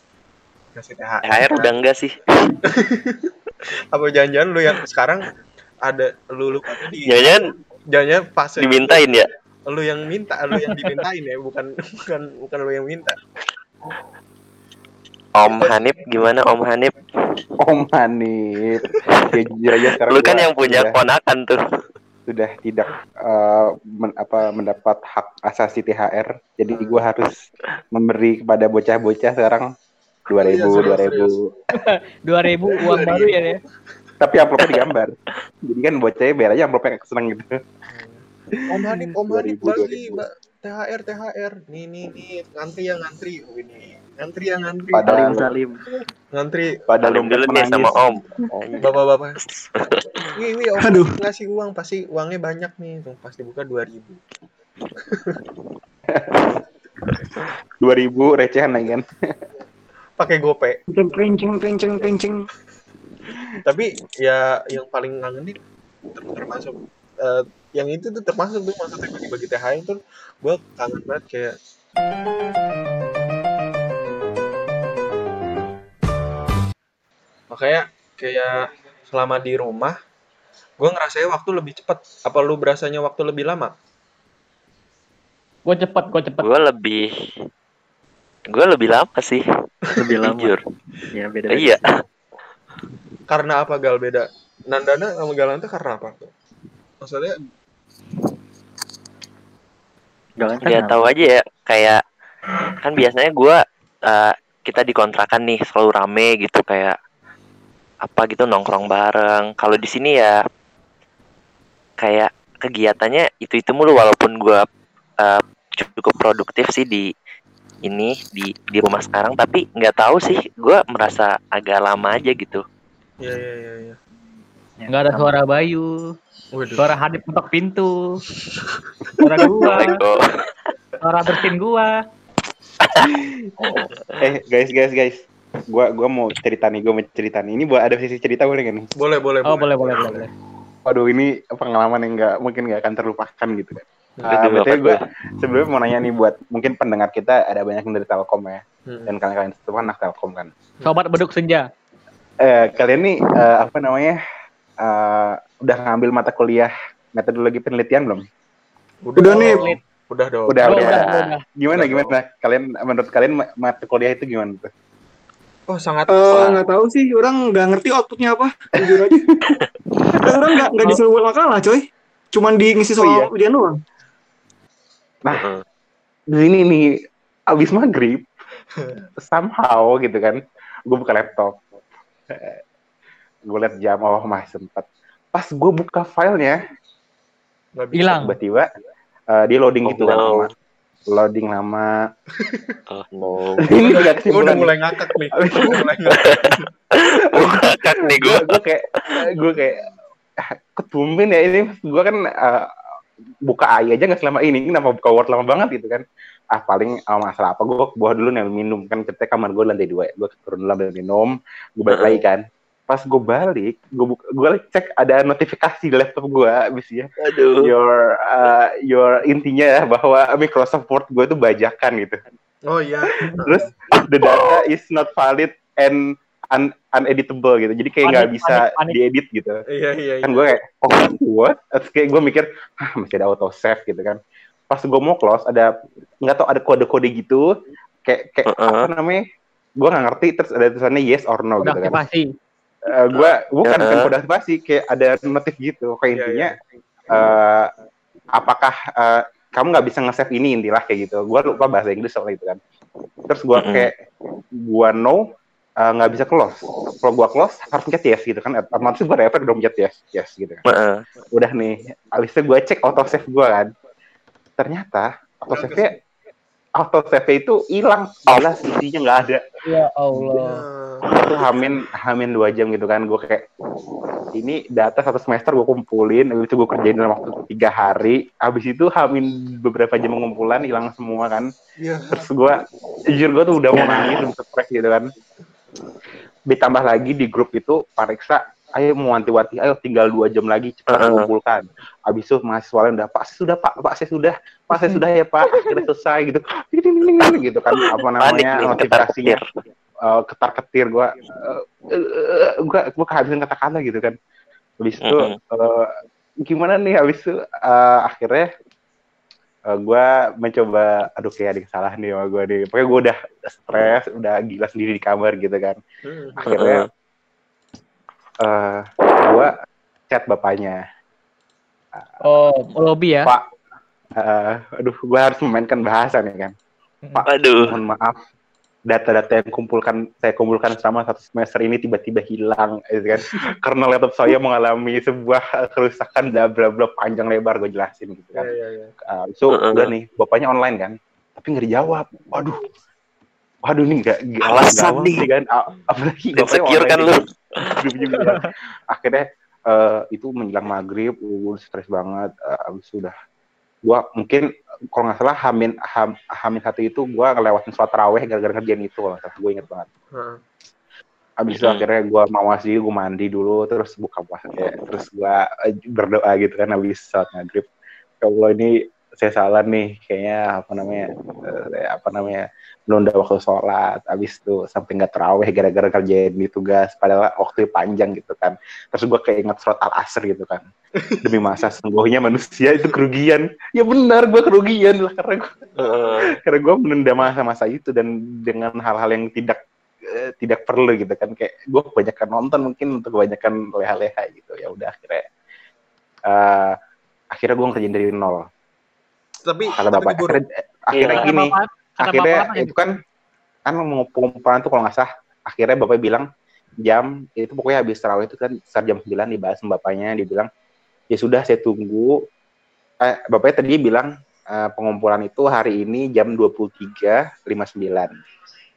kasih THR THR udah enggak sih. apa jangan-jangan lu yang sekarang ada lu lu di Jangan jangan pas dimintain ya. lu yang minta lu yang dimintain ya bukan bukan bukan lu yang minta Om Hanif gimana Om Hanif? Om Hanif. Ya jujur aja sekarang Lu kan yang punya sudah, ponakan tuh. sudah tidak eh, men- apa mendapat hak asasi THR. Jadi gua harus memberi kepada bocah-bocah sekarang 2000 Iya, serius, 2000. 2000 uang baru ya deh. Tapi amplopnya digambar. Jadi kan bocahnya biar aja amplopnya seneng gitu. Om Hanif Om Hanif 2000, bagi 2000. Mbak THR THR nih nih nih ngantri ya ngantri oh, ini ngantri ya ngantri Padahal- Salim Salim. ngantri Padahal Salim dulu nih sama. Om. bapak-bapak wih wih Om Aduh. ngasih uang pasti uangnya banyak nih tuh pas dibuka 2000 2000 recehan lagi kan. pakai gope Kenceng, kenceng, kenceng. Tapi ya yang paling ngangenin ter- termasuk eh, yang itu tuh termasuk tuh maksudnya bagi-bagi THR itu gue kangen banget kayak makanya kayak selama di rumah gue ngerasain waktu lebih cepat apa lu berasanya waktu lebih lama Gue cepet, gue cepet. Gue lebih gue lebih lama sih. Lebih lama. Jujur. Ya beda. Iya. Karena apa gal? Beda. Nandana sama Galan tuh karena apa? Maksudnya? Galang kan Nggak tahu aja ya kayak kan biasanya gue eh, kita dikontrakan nih selalu rame gitu kayak apa gitu nongkrong bareng. Kalau di sini ya kayak kegiatannya itu itu mulu walaupun gue eh, cukup produktif sih di ini di di rumah sekarang tapi nggak tahu sih gue merasa agak lama aja gitu. Ya ya ya ya Ya, Nggak ada suara Bayu, Waduh. suara Hadip ketok pintu, suara gua, suara bersin gua. Eh guys guys guys. Gua gua mau cerita nih, gua mau cerita nih. Ini buat ada sisi cerita boleh nggak nih? boleh boleh Oh boleh boleh boleh. boleh. Waduh ini pengalaman yang nggak mungkin nggak akan terlupakan gitu kan. Aduh, Ah, apa betul gue sebelumnya mau nanya nih buat mungkin pendengar kita ada banyak yang dari Telkom ya Hmm. dan kalian-kalian itu kan anak Telkom kan. Sobat beduk senja. Eh kalian nih eh, apa namanya eh, udah ngambil mata kuliah metodologi penelitian belum? Udah nih. udah dong Udah udah. udah, udah. Gimana Udah gimana? Kalian menurut kalian ma- mata kuliah itu gimana tuh? oh sangat Eh, nggak tahu sih, orang nggak ngerti outputnya apa, jujur aja. Orang nggak nggak disuruh buat makalah, coy. Cuman di ngisi Oh, iya. soal ujian doang. Heeh. Ini nih abis maghrib somehow gitu kan gue buka laptop gue liat jam oh masih sempat pas gue buka filenya. Hilang. tiba-tiba eh, dia loading Oh, gitu no. lama loading lama Oh no. ini Gue gak udah mulai ngakak nih. Gua udah mulai ngakak. Nih gue. gue gue kayak gue kayak ah, ketumben ya ini gue kan eh, buka AI aja nggak selama ini kenapa buka Word lama banget gitu kan ah paling ah, masalah apa gue ke bawah dulu nih minum kan ceritanya kamar gue lantai dua ya gue turun dulu ambil minum gue balik lagi kan pas gue balik gue buka gue cek ada notifikasi di laptop gue abis ya Aduh. your uh, your intinya ya bahwa Microsoft Word gue itu bajakan gitu Oh iya. terus the data is not valid and un, uneditable gitu. Jadi kayak nggak bisa panik, diedit gitu. Iya iya. Kan iya. gue kayak, oh what? Terus kayak gue mikir, ah masih ada auto save gitu kan. Pas gue mau close ada nggak tau ada kode-kode gitu. Kayak kayak Heeh. apa namanya? Gue nggak ngerti. Terus ada tulisannya yes or no gitu kan. aktivasi. Eh, gue bukan bukan Heeh. kode aktivasi kayak ada notif gitu kayak Iya, intinya eh, apakah eh, kamu nggak bisa nge-save ini intilah kayak gitu gue lupa bahasa Inggris soal itu kan terus gue kayak gue no eh, nggak bisa close kalau gue close harus pencet yes gitu kan otomatis gue refresh udah pencet yes yes gitu kan Heeh. udah nih abis itu gue cek auto save gue kan ternyata auto save nya auto save itu hilang. Jelas isinya nggak ada. Ya Allah. Nah, itu hamin hamin dua jam gitu kan gue kayak ini data satu semester gue kumpulin habis itu gue kerjain dalam waktu tiga hari. Habis itu hamin beberapa jam pengumpulan hilang semua kan. Iya. terus gue jujur gue tuh udah mau nangis udah stres gitu kan. Ditambah lagi di grup itu pariksa ayo mau wanti-wanti ayo tinggal dua jam lagi cepat Heeh. kumpulkan habis itu mahasiswa lain udah pak saya sudah pak pak saya sudah pak saya sudah ya pak akhirnya selesai gitu. Gitu kan apa namanya nih, ketar notifikasinya ketir. uh, ketar ketir gue uh, gue gue kehabisan kata-kata gitu kan. Habis itu uh, gimana nih habis itu uh, akhirnya uh, gue mencoba aduh kayak ada salah nih sama gue nih. Pokoknya gue udah stres udah gila sendiri di kamar gitu kan. Akhirnya uh, gue chat bapaknya Oh, lobby ya. pak uh, aduh gue harus memainkan bahasa nih kan Pak, Aduh. mohon maaf data-data yang kumpulkan saya kumpulkan selama satu semester ini tiba-tiba hilang gitu kan karena laptop saya mengalami sebuah kerusakan bla bla bla panjang lebar gue jelasin gitu kan iya iya. Uh, so Heeh. udah nih bapaknya online kan tapi nggak dijawab waduh waduh nih nggak nggak Alasan dijawab nih. nih kan apalagi bapaknya Insecure kan online lu. Akhirnya eh, itu menjelang maghrib gue stres banget eh, abis itu udah gua mungkin kalau nggak salah hamin ham, hamin satu itu gua ngelewatin sholat taraweh gara-gara ngerjain itu kalau salah. Gue inget banget. Heeh. abis itu Hmm. akhirnya gua mawas diri gue mandi dulu terus buka puasa. Kayak terus gua eh, berdoa gitu kan abis sholat maghrib. Ya Allah ini saya salah nih kayaknya apa namanya eh, apa namanya menunda waktu sholat abis itu sampai nggak teraweh gara-gara kerjain di tugas padahal waktu panjang gitu kan. Terus gua kayak ingat surat al asr gitu kan. Demi masa sungguhnya manusia itu kerugian. Ya benar gua kerugian lah karena gua, Heeh. karena gua menunda masa-masa itu dan dengan hal-hal yang tidak eh, tidak perlu gitu kan. Kayak gue kebanyakan nonton mungkin untuk kebanyakan leha-leha gitu. Ya udah akhirnya eh akhirnya gue ngerjain dari nol. Tapi kata tapi bapak akhirnya, akhirnya Iya. gini. Bapak, akhirnya apa itu kan kan mau pengumpulan tuh kalau nggak sah. Akhirnya bapak bilang jam itu pokoknya habis terawih itu kan sekitar jam 9 dibahas sama bapaknya. Dia bilang ya sudah saya tunggu. Eh, bapaknya tadi bilang eh, pengumpulan itu hari ini jam 23.59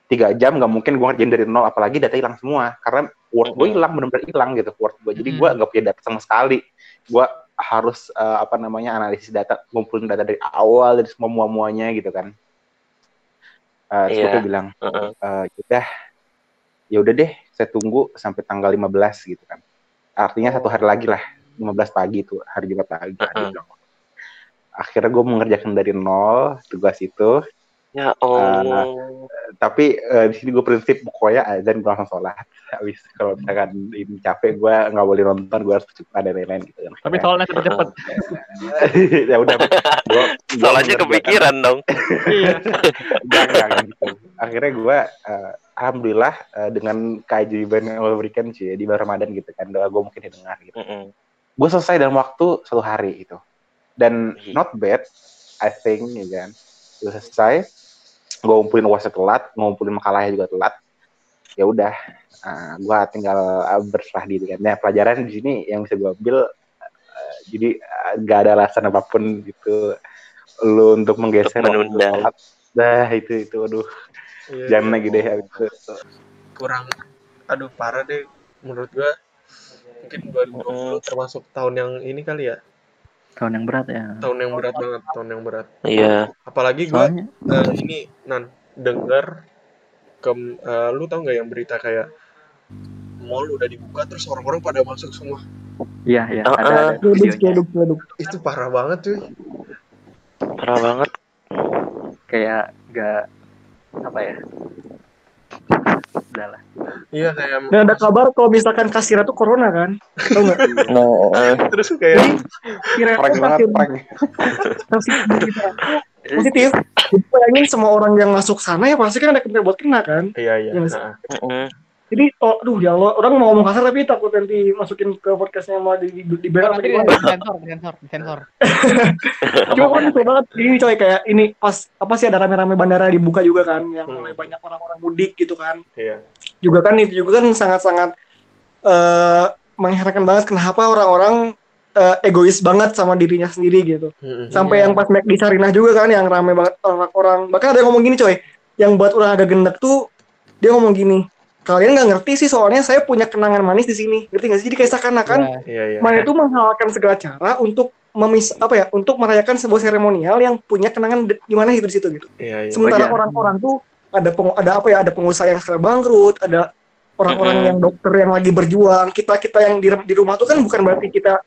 tiga jam nggak mungkin gue ngerjain dari nol apalagi data hilang semua. Karena word gue Mhm. hilang benar-benar hilang gitu word gue jadi gue nggak punya data sama sekali. Gue harus eh, apa namanya analisis data ngumpulin data dari awal dari semua mua muanya gitu kan Terus Iya. gue bilang Heeh. eh udah ya udah deh saya tunggu sampai tanggal 15 gitu kan artinya satu hari lagi lah 15 pagi itu hari Jumat pagi Heeh. dia bilang. akhirnya gue mengerjakan dari nol tugas itu Ya Allah. tapi eh, di sini gue prinsip pokoknya azan gue langsung sholat habis kalau misalkan ini capek gue nggak boleh nonton gue harus cepat dan lain-lain gitu kan Tapi soalnya cepet-cepet. ya udah gue Soalnya kepikiran dong. Iya. Gitu. Akhirnya gue, alhamdulillah eh, dengan keajaiban yang Allah berikan sih di bulan Ramadan gitu kan, doa gue mungkin didengar gitu. Heeh. Gue selesai dalam waktu satu hari itu. Dan Ih. not bad, I think, ya kan. Gue selesai, gue ngumpulin uasnya telat, ngumpulin makalahnya juga telat. Ya udah, gue tinggal eh, berserah diri kan. Nah, pelajaran di sini yang bisa gue ambil, eh, jadi eh, nggak ada alasan apa pun gitu lu untuk menggeser Untuk menunda. sholat. Nah, itu itu aduh Iya, jangan iya. lagi deh itu. kurang aduh parah deh menurut gua mungkin 2020 termasuk tahun yang ini kali ya tahun yang berat ya tahun yang berat banget tahun yang berat Iya. apalagi gua soalnya eh, ini nan dengar ke eh, lu tau nggak yang berita kayak mall udah dibuka terus orang-orang pada masuk semua iya iya Uh-uh. ada ada videonya itu parah banget cuy Parah banget. kayak gak apa ya udah lah Iya kayak Dan ada kabar kalau misalkan kasirnya tuh corona kan. Tahu nggak? No, eh, terus kayak Kira prank banget kasir prank kasir kita positif. Jadi bayangin semua orang yang masuk sana ya pasti kan ada kemungkinan buat kena kan. iya iya. Iya. Nah, Jadi, oh, aduh ya Allah, orang mau ngomong kasar tapi takut nanti masukin ke podcastnya mau di, di, di atau nanti gimana. disensor, disensor, disensor. Cuma kan seru banget ini coy kayak ini pas apa sih ada rame-rame bandara dibuka juga kan yang Hmm. mulai banyak orang-orang mudik gitu kan. iya. Juga kan itu juga kan sangat-sangat eh mengherankan banget kenapa orang-orang eh, egois banget sama dirinya sendiri gitu. Sampai Iya. yang pas Mac di Sarinah juga kan yang rame banget orang-orang. Bahkan ada yang ngomong gini coy, yang buat orang agak gendek tuh dia ngomong gini, kalian nggak ngerti sih soalnya saya punya kenangan manis di sini. Ngerti nggak sih? Jadi kayak seakan-akan Iya. Iya iya. mana itu menghalalkan segala cara untuk memis apa ya untuk merayakan sebuah seremonial yang punya kenangan di mana itu di situ gitu. Iya. Sementara orang-orang tuh ada peng- ada apa ya ada pengusaha yang sekarang bangkrut, ada orang-orang Mm-mm. yang dokter yang lagi berjuang. Kita kita yang di, di rumah tuh kan bukan berarti kita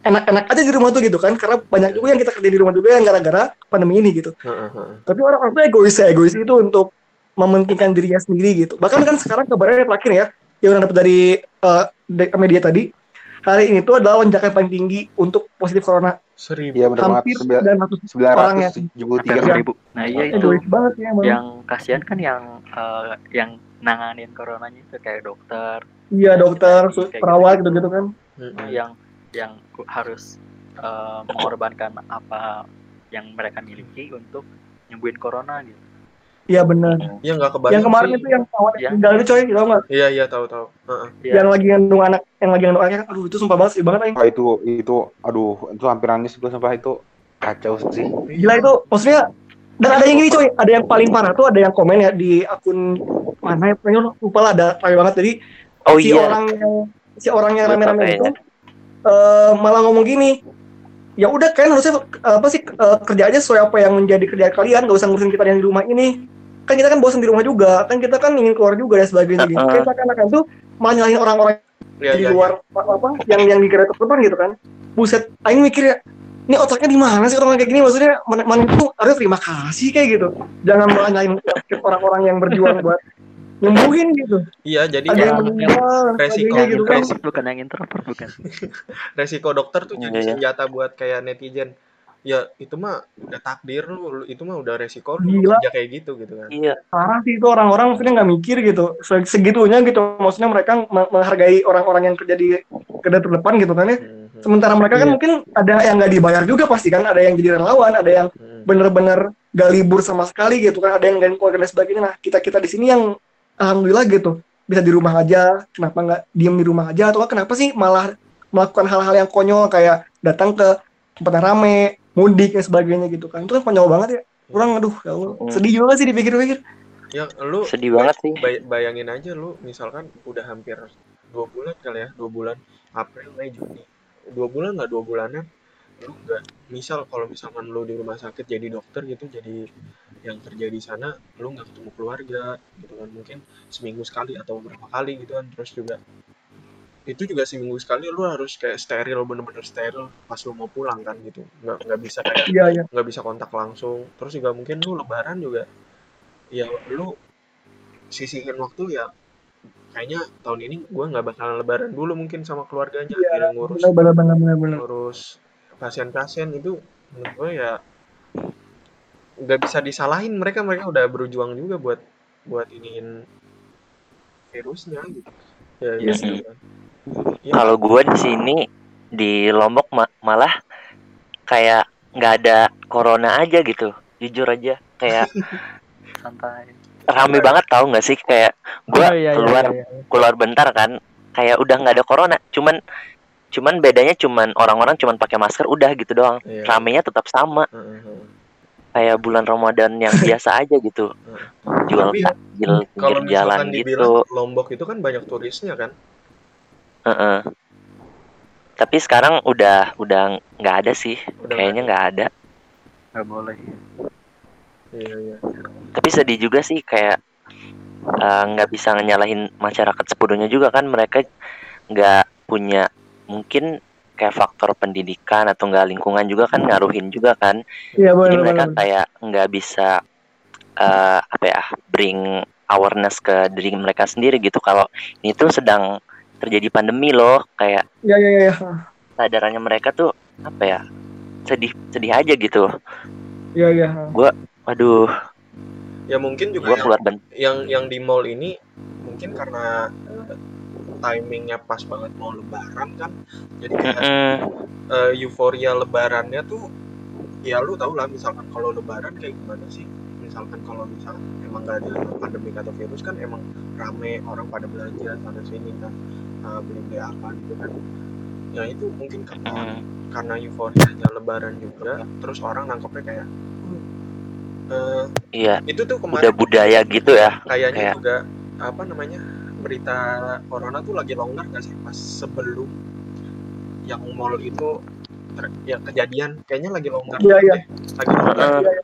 enak-enak aja di rumah tuh gitu kan karena banyak juga yang kita kerja di rumah juga yang gara-gara pandemi ini gitu. Heeh, heeh. Tapi orang-orang tuh egois ya, egois itu untuk mementingkan dirinya sendiri gitu. Bahkan kan sekarang kabarnya terakhir ya, yang udah dapat dari de- media tadi, hari ini tuh adalah lonjakan paling tinggi untuk positif corona. Seribu. benar banget Hampir Sembilan- 900 sembilan orang ratus yang puluh hampir tiga Iya. seribu nah iya itu egois banget ya emang. yang kasihan kan yang eh, yang nanganin coronanya itu kayak dokter Iya dokter, Kayak perawat gitu. gitu-gitu kan. Mm-mm. yang yang harus eh, mengorbankan apa yang mereka miliki untuk nyembuhin corona gitu Iya benar. Iya nggak kebayang. Yang kemarin sih. itu yang perawat yang meninggal itu coy, tau nggak? Iya iya tahu tahu. Heeh. Iya. Yang lagi ngandung anak, yang lagi ngandung anaknya, aduh itu sumpah banget sih banget. Aing. Oh, itu itu aduh itu hampir nangis gue sampai itu kacau sih Gila itu, maksudnya dan ada yang gini coy, ada yang paling parah tuh ada yang komen ya di akun mana ya, pokoknya lupa lah ada rame banget jadi oh si iya, orang yang si orang yang rame-rame itu eh, malah ngomong gini ya udah kan harusnya apa sih eh, kerja aja sesuai apa yang menjadi kerjaan kalian gak usah ngurusin kita yang di rumah ini. Kan kita kan bosan di rumah juga kan kita kan ingin keluar juga dan sebagainya. Gitu Uh-uh. kayak seakan-akan tuh malah nyalahin orang-orang Iya di iya. luar apa, apa yang yang di kereta depan gitu kan. Buset aing mikir ya ini otaknya di mana sih orang kayak gini? Maksudnya mana mana itu harus terima kasih kayak gitu. Jangan malah nyalahin orang-orang yang berjuang buat nyembuhin gitu Iya jadi ada ya, yang meninggal resiko- sebagainya gitu kan resiko- bukan yang introvert bukan resiko dokter tuh jadi Iya, iya. senjata buat kayak netizen. Ya itu mah udah takdir lu, itu mah udah resiko lu Gila. kerja kayak gitu gitu kan. iya, parah sih itu orang-orang maksudnya nggak mikir gitu Se- segitunya gitu maksudnya mereka me- menghargai orang-orang yang kerja di kerja terdepan gitu kan ya Mhm. sementara mereka kan Iya. mungkin ada yang nggak dibayar juga pasti kan ada yang jadi relawan ada yang Mhm. bener-bener gak libur sama sekali gitu kan ada yang gak keluarga dan sebagainya nah kita kita di sini yang alhamdulillah gitu. Bisa di rumah aja. Kenapa nggak diem di rumah aja? Atau kenapa sih malah melakukan hal-hal yang konyol? Kayak datang ke tempat yang rame mudik dan sebagainya gitu kan. Itu kan konyol banget ya. Kurang aduh ya Allah. Hmm. sedih juga sih dipikir-pikir? Ya lu sedih banget sih. bay- bayangin aja lu misalkan udah hampir dua bulan kali ya dua bulan April Mei Juni. Dua bulan nggak dua bulanan lu nggak misal kalau misalkan lu di rumah sakit jadi dokter gitu jadi yang kerja di sana lu nggak ketemu keluarga gitu kan. Mungkin seminggu sekali atau beberapa kali gitu kan. Terus juga itu juga seminggu sekali lu harus kayak steril bener-bener steril pas lu mau pulang kan gitu. Nggak nggak bisa kayak iya nggak bisa kontak langsung. Terus juga mungkin lu lebaran juga ya lu sisihin waktu ya kayaknya tahun ini gua nggak bakalan lebaran dulu mungkin sama keluarganya. Jadi ngurus. benar benar benar benar ngurus pasien-pasien itu menurut gue ya nggak bisa disalahin mereka mereka udah berjuang juga buat buat iniin virusnya gitu ya gitu sih. kan. Ya, Kalau gua di sini di Lombok ma- malah kayak nggak ada corona aja gitu. Jujur aja kayak santai rame banget tahu nggak sih kayak gua Oh, iya, iya, keluar iya, iya. keluar bentar kan kayak udah nggak ada corona cuman cuman bedanya cuman orang-orang cuman pakai masker udah gitu doang. Iya. ramenya tetap sama. Heeh, heeh. kayak bulan Ramadan yang biasa aja gitu. Jual Tapi takjil kalau jalan gitu. Lombok itu kan banyak turisnya kan? Heeh. tapi sekarang udah udah nggak ada sih. Udah kayaknya nggak ada. Nggak boleh. Iya iya. Tapi sedih juga sih kayak eh, nggak bisa nyalahin masyarakat sepenuhnya juga kan. Mereka nggak punya mungkin kayak faktor pendidikan atau nggak lingkungan juga kan ngaruhin juga kan. Iya jadi benar mereka benar kayak nggak bisa eh, apa ya bring awareness ke diri mereka sendiri gitu. Kalau ini tuh sedang terjadi pandemi loh kayak ya ya ya, ya. sadarannya mereka tuh apa ya sedih sedih aja gitu. Ya ya waduh ya mungkin juga gua yang, keluar ben yang yang di mall ini mungkin karena timingnya pas banget mau lebaran kan jadi kayak Mm-mm. eh, euforia lebarannya tuh ya lu tau lah misalkan kalau lebaran kayak gimana sih misalkan kalau misalkan emang gak ada pandemi atau virus kan emang rame orang pada belanja sana sini kan eh, beli beli apa gitu kan ya itu mungkin karena Mm-mm. karena euforianya lebaran juga terus orang nangkepnya kayak eh, iya itu tuh udah kemarin budaya gitu ya kayaknya kayak juga apa namanya berita corona tuh lagi longgar nggak sih? Pas sebelum yang mall itu ter- yang kejadian kayaknya lagi longgar. Iya, iya. lagi longgar. Heeh.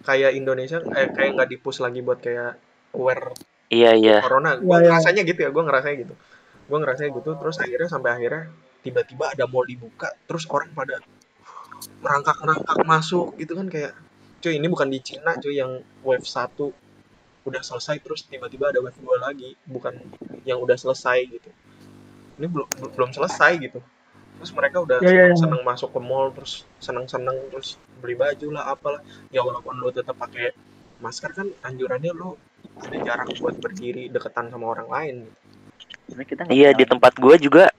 kayak Indonesia eh kayak nggak dipus lagi buat kayak aware iya iya. corona. Gue Iya, iya. ngerasanya gitu ya gue ngerasanya gitu. Gue ngerasanya gitu terus akhirnya sampai akhirnya tiba-tiba ada mall dibuka terus orang pada merangkak-merangkak masuk gitu kan kayak cuy ini bukan di Cina cuy yang wave 1 udah selesai terus tiba-tiba ada wave 2 lagi bukan yang udah selesai gitu ini belum belum selesai gitu terus mereka udah Ya, ya, ya. seneng masuk ke mall terus seneng-seneng terus beli baju lah apalah ya walaupun lo tetap pakai masker kan anjurannya lo ada jarak buat berdiri deketan sama orang lain gitu. Kita Iya di tempat gue juga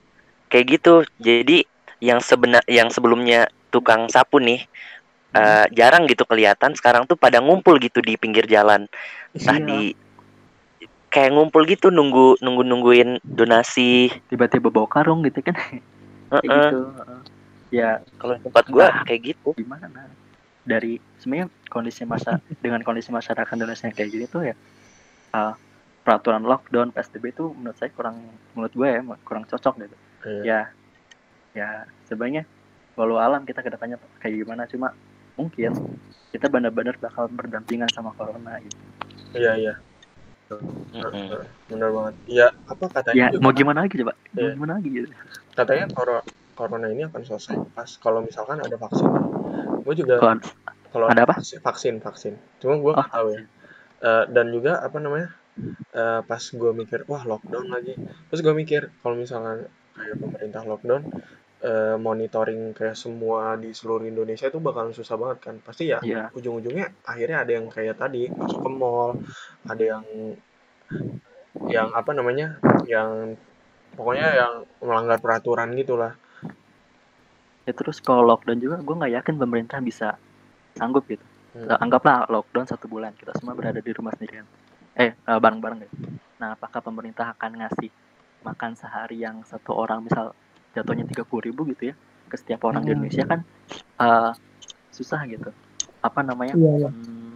kayak gitu. Jadi yang sebenar yang sebelumnya tukang sapu nih eh, jarang gitu kelihatan. Sekarang tuh pada ngumpul gitu di pinggir jalan. Entah Iya. di kayak ngumpul gitu nunggu nunggu nungguin donasi. tiba-tiba bawa karung gitu kan kayak Heeh. gitu heeh. ya Kalau tempat gue Nah. kayak gitu. gimana dari sebenarnya kondisi masa dengan kondisi masyarakat Indonesia yang kayak gini tuh ya uh, peraturan lockdown PSBB itu menurut saya kurang menurut gue ya kurang cocok gitu Iya. ya ya sebenarnya walau alam kita ke depannya kayak gimana cuma mungkin kita benar-benar bakal berdampingan sama corona gitu Iya iya. Benar banget. Iya apa katanya ya juga mau gimana lagi coba mau Iya. gimana lagi gitu katanya coro- corona ini akan selesai pas kalau misalkan ada vaksin. Gue juga kalau ada apa? vaksin vaksin. Cuma gue oh nggak tahu ya. Eh, dan juga apa namanya? eh, pas gue mikir wah lockdown lagi. Terus gue mikir kalau misalkan kayak pemerintah lockdown eh, monitoring kayak semua di seluruh Indonesia itu bakalan susah banget kan. Pasti ya ya ujung-ujungnya akhirnya ada yang kayak tadi masuk ke mall, ada yang yang apa namanya? yang pokoknya yang melanggar peraturan gitulah. ya terus kalau lockdown juga gue nggak yakin pemerintah bisa sanggup gitu Hmm. Eh, anggaplah lockdown satu bulan kita semua berada di rumah sendirian eh eh, bareng-bareng gitu nah apakah pemerintah akan ngasih makan sehari yang satu orang misal jatuhnya tiga ribu gitu ya ke setiap orang di Hmm. Indonesia kan eh, susah gitu apa namanya Iya, iya. hmm,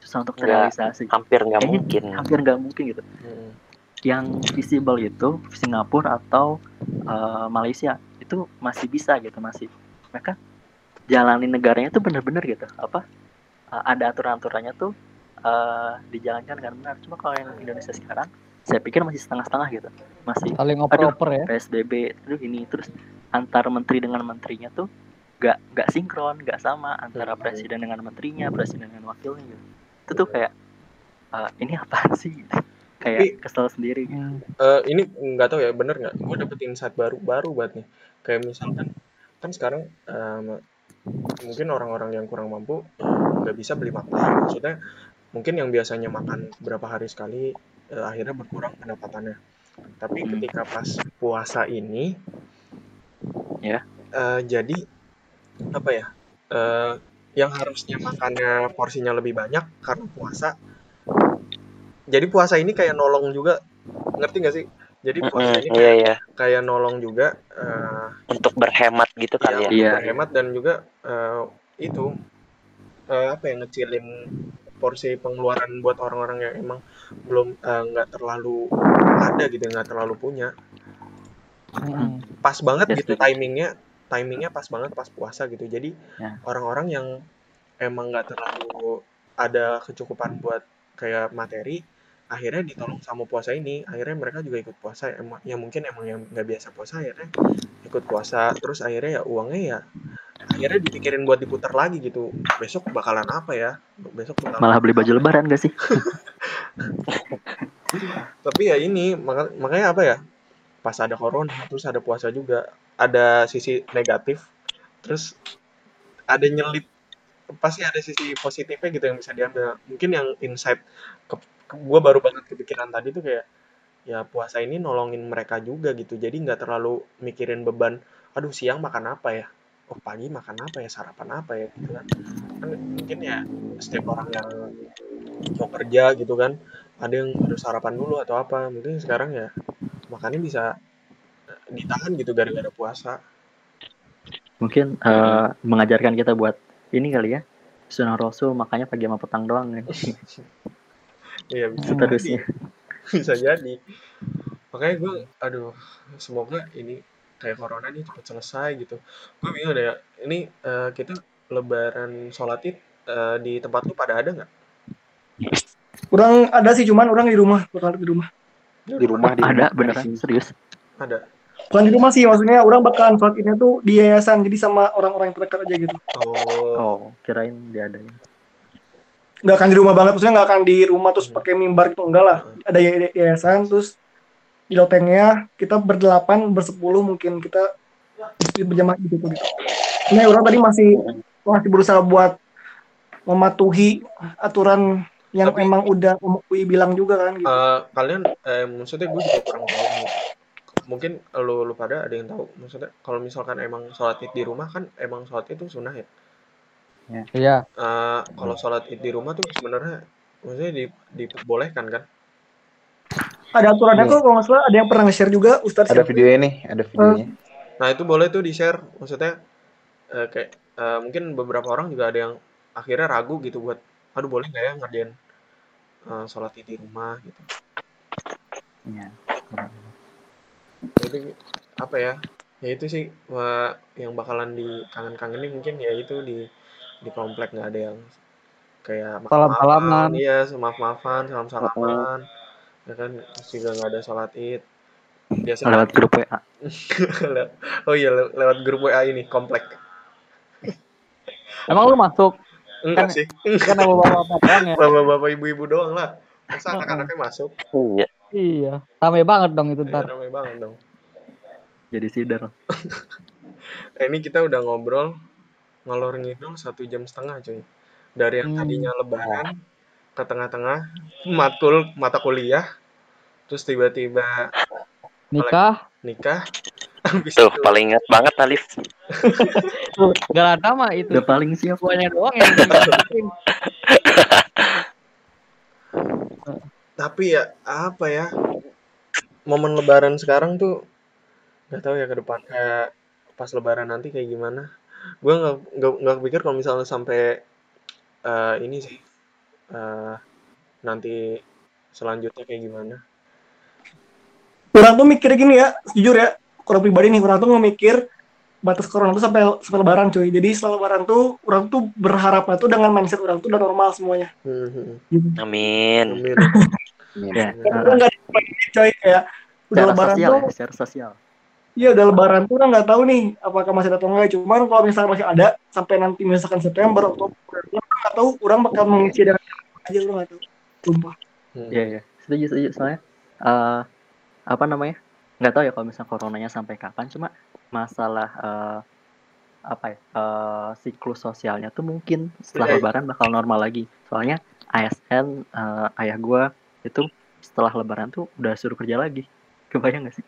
susah untuk Nggak. terrealisasi Hampir nggak mungkin. hampir nggak mungkin gitu Hmm. yang visible itu Singapura atau eh, Malaysia itu masih bisa gitu masih mereka jalani negaranya tuh bener-bener gitu apa eh, ada aturan-aturannya tuh eh, dijalankan dengan benar cuma kalau yang Indonesia sekarang saya pikir masih setengah-setengah gitu. Masih Saling oper-oper ya. PSBB terus ini terus antar menteri dengan menterinya tuh gak gak sinkron gak sama antara presiden dengan menterinya presiden dengan wakilnya gitu. Itu tuh kayak eh, ini apa sih? Kayak kesel sendiri gitu. Eh, ini nggak tahu ya bener nggak? Gue dapet insight baru baru banget nih. Kayak misalkan kan sekarang em, mungkin orang-orang yang kurang mampu nggak bisa beli makan maksudnya mungkin yang biasanya makan berapa hari sekali eh, akhirnya berkurang pendapatannya tapi Hmm. ketika pas puasa ini Ya. eh, jadi apa ya eh, yang harusnya makannya porsinya lebih banyak karena puasa jadi puasa ini kayak nolong juga ngerti nggak sih jadi puasa Mm-mm, ini Iya kayak, iya. kayak nolong juga eh, Untuk berhemat gitu ya, kali ya. untuk Iya. berhemat dan juga eh, itu eh, apa ya ngecilin porsi pengeluaran buat orang-orang yang emang belum eh, nggak terlalu ada gitu nggak terlalu punya. Pas banget Ya, gitu setuju. timingnya timingnya pas banget pas puasa gitu. Jadi Ya. orang-orang yang emang nggak terlalu ada kecukupan buat kayak materi akhirnya ditolong sama puasa ini. Akhirnya mereka juga ikut puasa. Emang ya mungkin emang yang nggak biasa puasa akhirnya ikut puasa. Terus akhirnya ya uangnya ya akhirnya dipikirin buat diputar lagi gitu besok bakalan apa ya besok bakalan malah beli baju lebaran gak sih Tapi ya ini maka- makanya apa ya? Pas ada corona terus ada puasa juga. Ada sisi negatif terus ada nyelip pasti ada sisi positifnya gitu yang bisa diambil. Mungkin yang insight ke, gue baru banget kepikiran tadi tuh kayak ya puasa ini nolongin mereka juga gitu. Jadi nggak terlalu mikirin beban. Aduh siang makan apa ya? Oh pagi makan apa ya? Sarapan apa ya? Gitu kan. Kan mungkin ya setiap orang yang mau kerja gitu kan ada yang harus sarapan dulu atau apa mungkin sekarang ya makannya bisa eh, ditahan gitu gara-gara puasa Mungkin eh, mengajarkan kita buat ini kali ya. Sunnah Rasul makanya pagi sama petang doang kan. iya bisa Seterusnya. jadi bisa jadi makanya gue aduh semoga ini kayak corona ini cepat selesai gitu gue bingung deh ya ini eh, kita lebaran sholat id eh, di tempat lu pada ada nggak Kurang ada sih cuman orang di rumah, kurang di rumah. Di rumah di Ada rumah. beneran serius. ada Bukan di rumah sih, maksudnya orang bakalan sholat ini tuh di yayasan, jadi sama orang-orang yang terdekat aja gitu. oh Oh, kirain dia ada. Nggak akan di rumah banget, maksudnya nggak akan di rumah terus pakai mimbar gitu, enggak lah. Ada yay- yayasan, terus di lotengnya kita berdelapan, bersepuluh mungkin kita berjamaah gitu. gitu. Nah, orang tadi masih masih berusaha buat mematuhi aturan yang Tapi- emang udah Om bilang juga kan gitu. Eh, kalian eh, maksudnya gue juga kurang tahu mungkin lu lu pada ada yang tahu maksudnya kalau misalkan emang sholat id di rumah kan emang sholat itu sunnah ya Iya. Eh, kalau sholat id di rumah tuh sebenarnya maksudnya di, diperbolehkan kan Ada aturannya Iya. kok kalau nggak salah. Ada yang pernah nge-share juga Ustadz Ada videonya nih, ada videonya. nah itu boleh tuh di share maksudnya eh, kayak eh, mungkin beberapa orang juga ada yang akhirnya ragu gitu buat aduh boleh nggak ya ngerjain eh, sholat id di rumah? gitu. Iya. itu apa ya ya itu sih wah, yang bakalan dikangen-kangenin mungkin ya itu di di komplek nggak ada yang kayak Salam-salaman. iya maaf maafan salam salaman ya kan juga nggak ada sholat id biasa Lewat grup WA. oh iya lew- lewat grup wa ini komplek Emang lu masuk? enggak Kan- sih Kan ada bapak-bapak doang ya. bapak-bapak ibu-ibu doang lah masa anak-anaknya masuk Iya. Iya. Rame banget dong itu ntar. ramai banget dong Jadi sidar. Eh, ini kita udah ngobrol ngalor ngidul satu jam setengah cuy dari yang Hmm. tadinya lebaran ke tengah-tengah matul mata kuliah terus tiba-tiba Nikah. nikah habis Tuh, itu paling ingat banget Alif. Tuh, Gak ada mah itu. Udah paling siap. Semuanya doang yang tapi ya apa ya momen lebaran sekarang tuh nggak tahu ya ke depan kayak pas lebaran nanti kayak gimana gue nggak nggak nggak pikir kalau misalnya sampai eh, ini sih eh, nanti selanjutnya kayak gimana Orang tuh mikir gini ya, jujur ya, kurang pribadi nih, orang tuh ngemikir batas corona tuh sampai sampai lebaran cuy. Jadi setelah lebaran tuh orang tuh berharapnya tuh dengan mindset orang tuh udah normal semuanya. Hmm, hmm, Gitu. Amin. amin. Ya. Orang nggak coy kayak udah lebaran sosial tuh ya, secara sosial. Iya udah lebaran tuh orang nggak tahu nih apakah masih ada atau enggak. Cuman kalau misalnya masih ada sampai nanti misalkan September atau orang nggak tahu orang bakal mengisi dengan aja orang nggak tahu. Sumpah. Iya, iya. Setuju, setuju. Soalnya, eh apa namanya? Nggak tahu ya kalau misalnya coronanya sampai kapan. Cuma masalah eh apa ya? eh siklus sosialnya tuh mungkin setelah Iya. lebaran bakal normal lagi. Soalnya ASN eh, ayah gua itu setelah lebaran tuh udah suruh kerja lagi. Kebayang gak sih?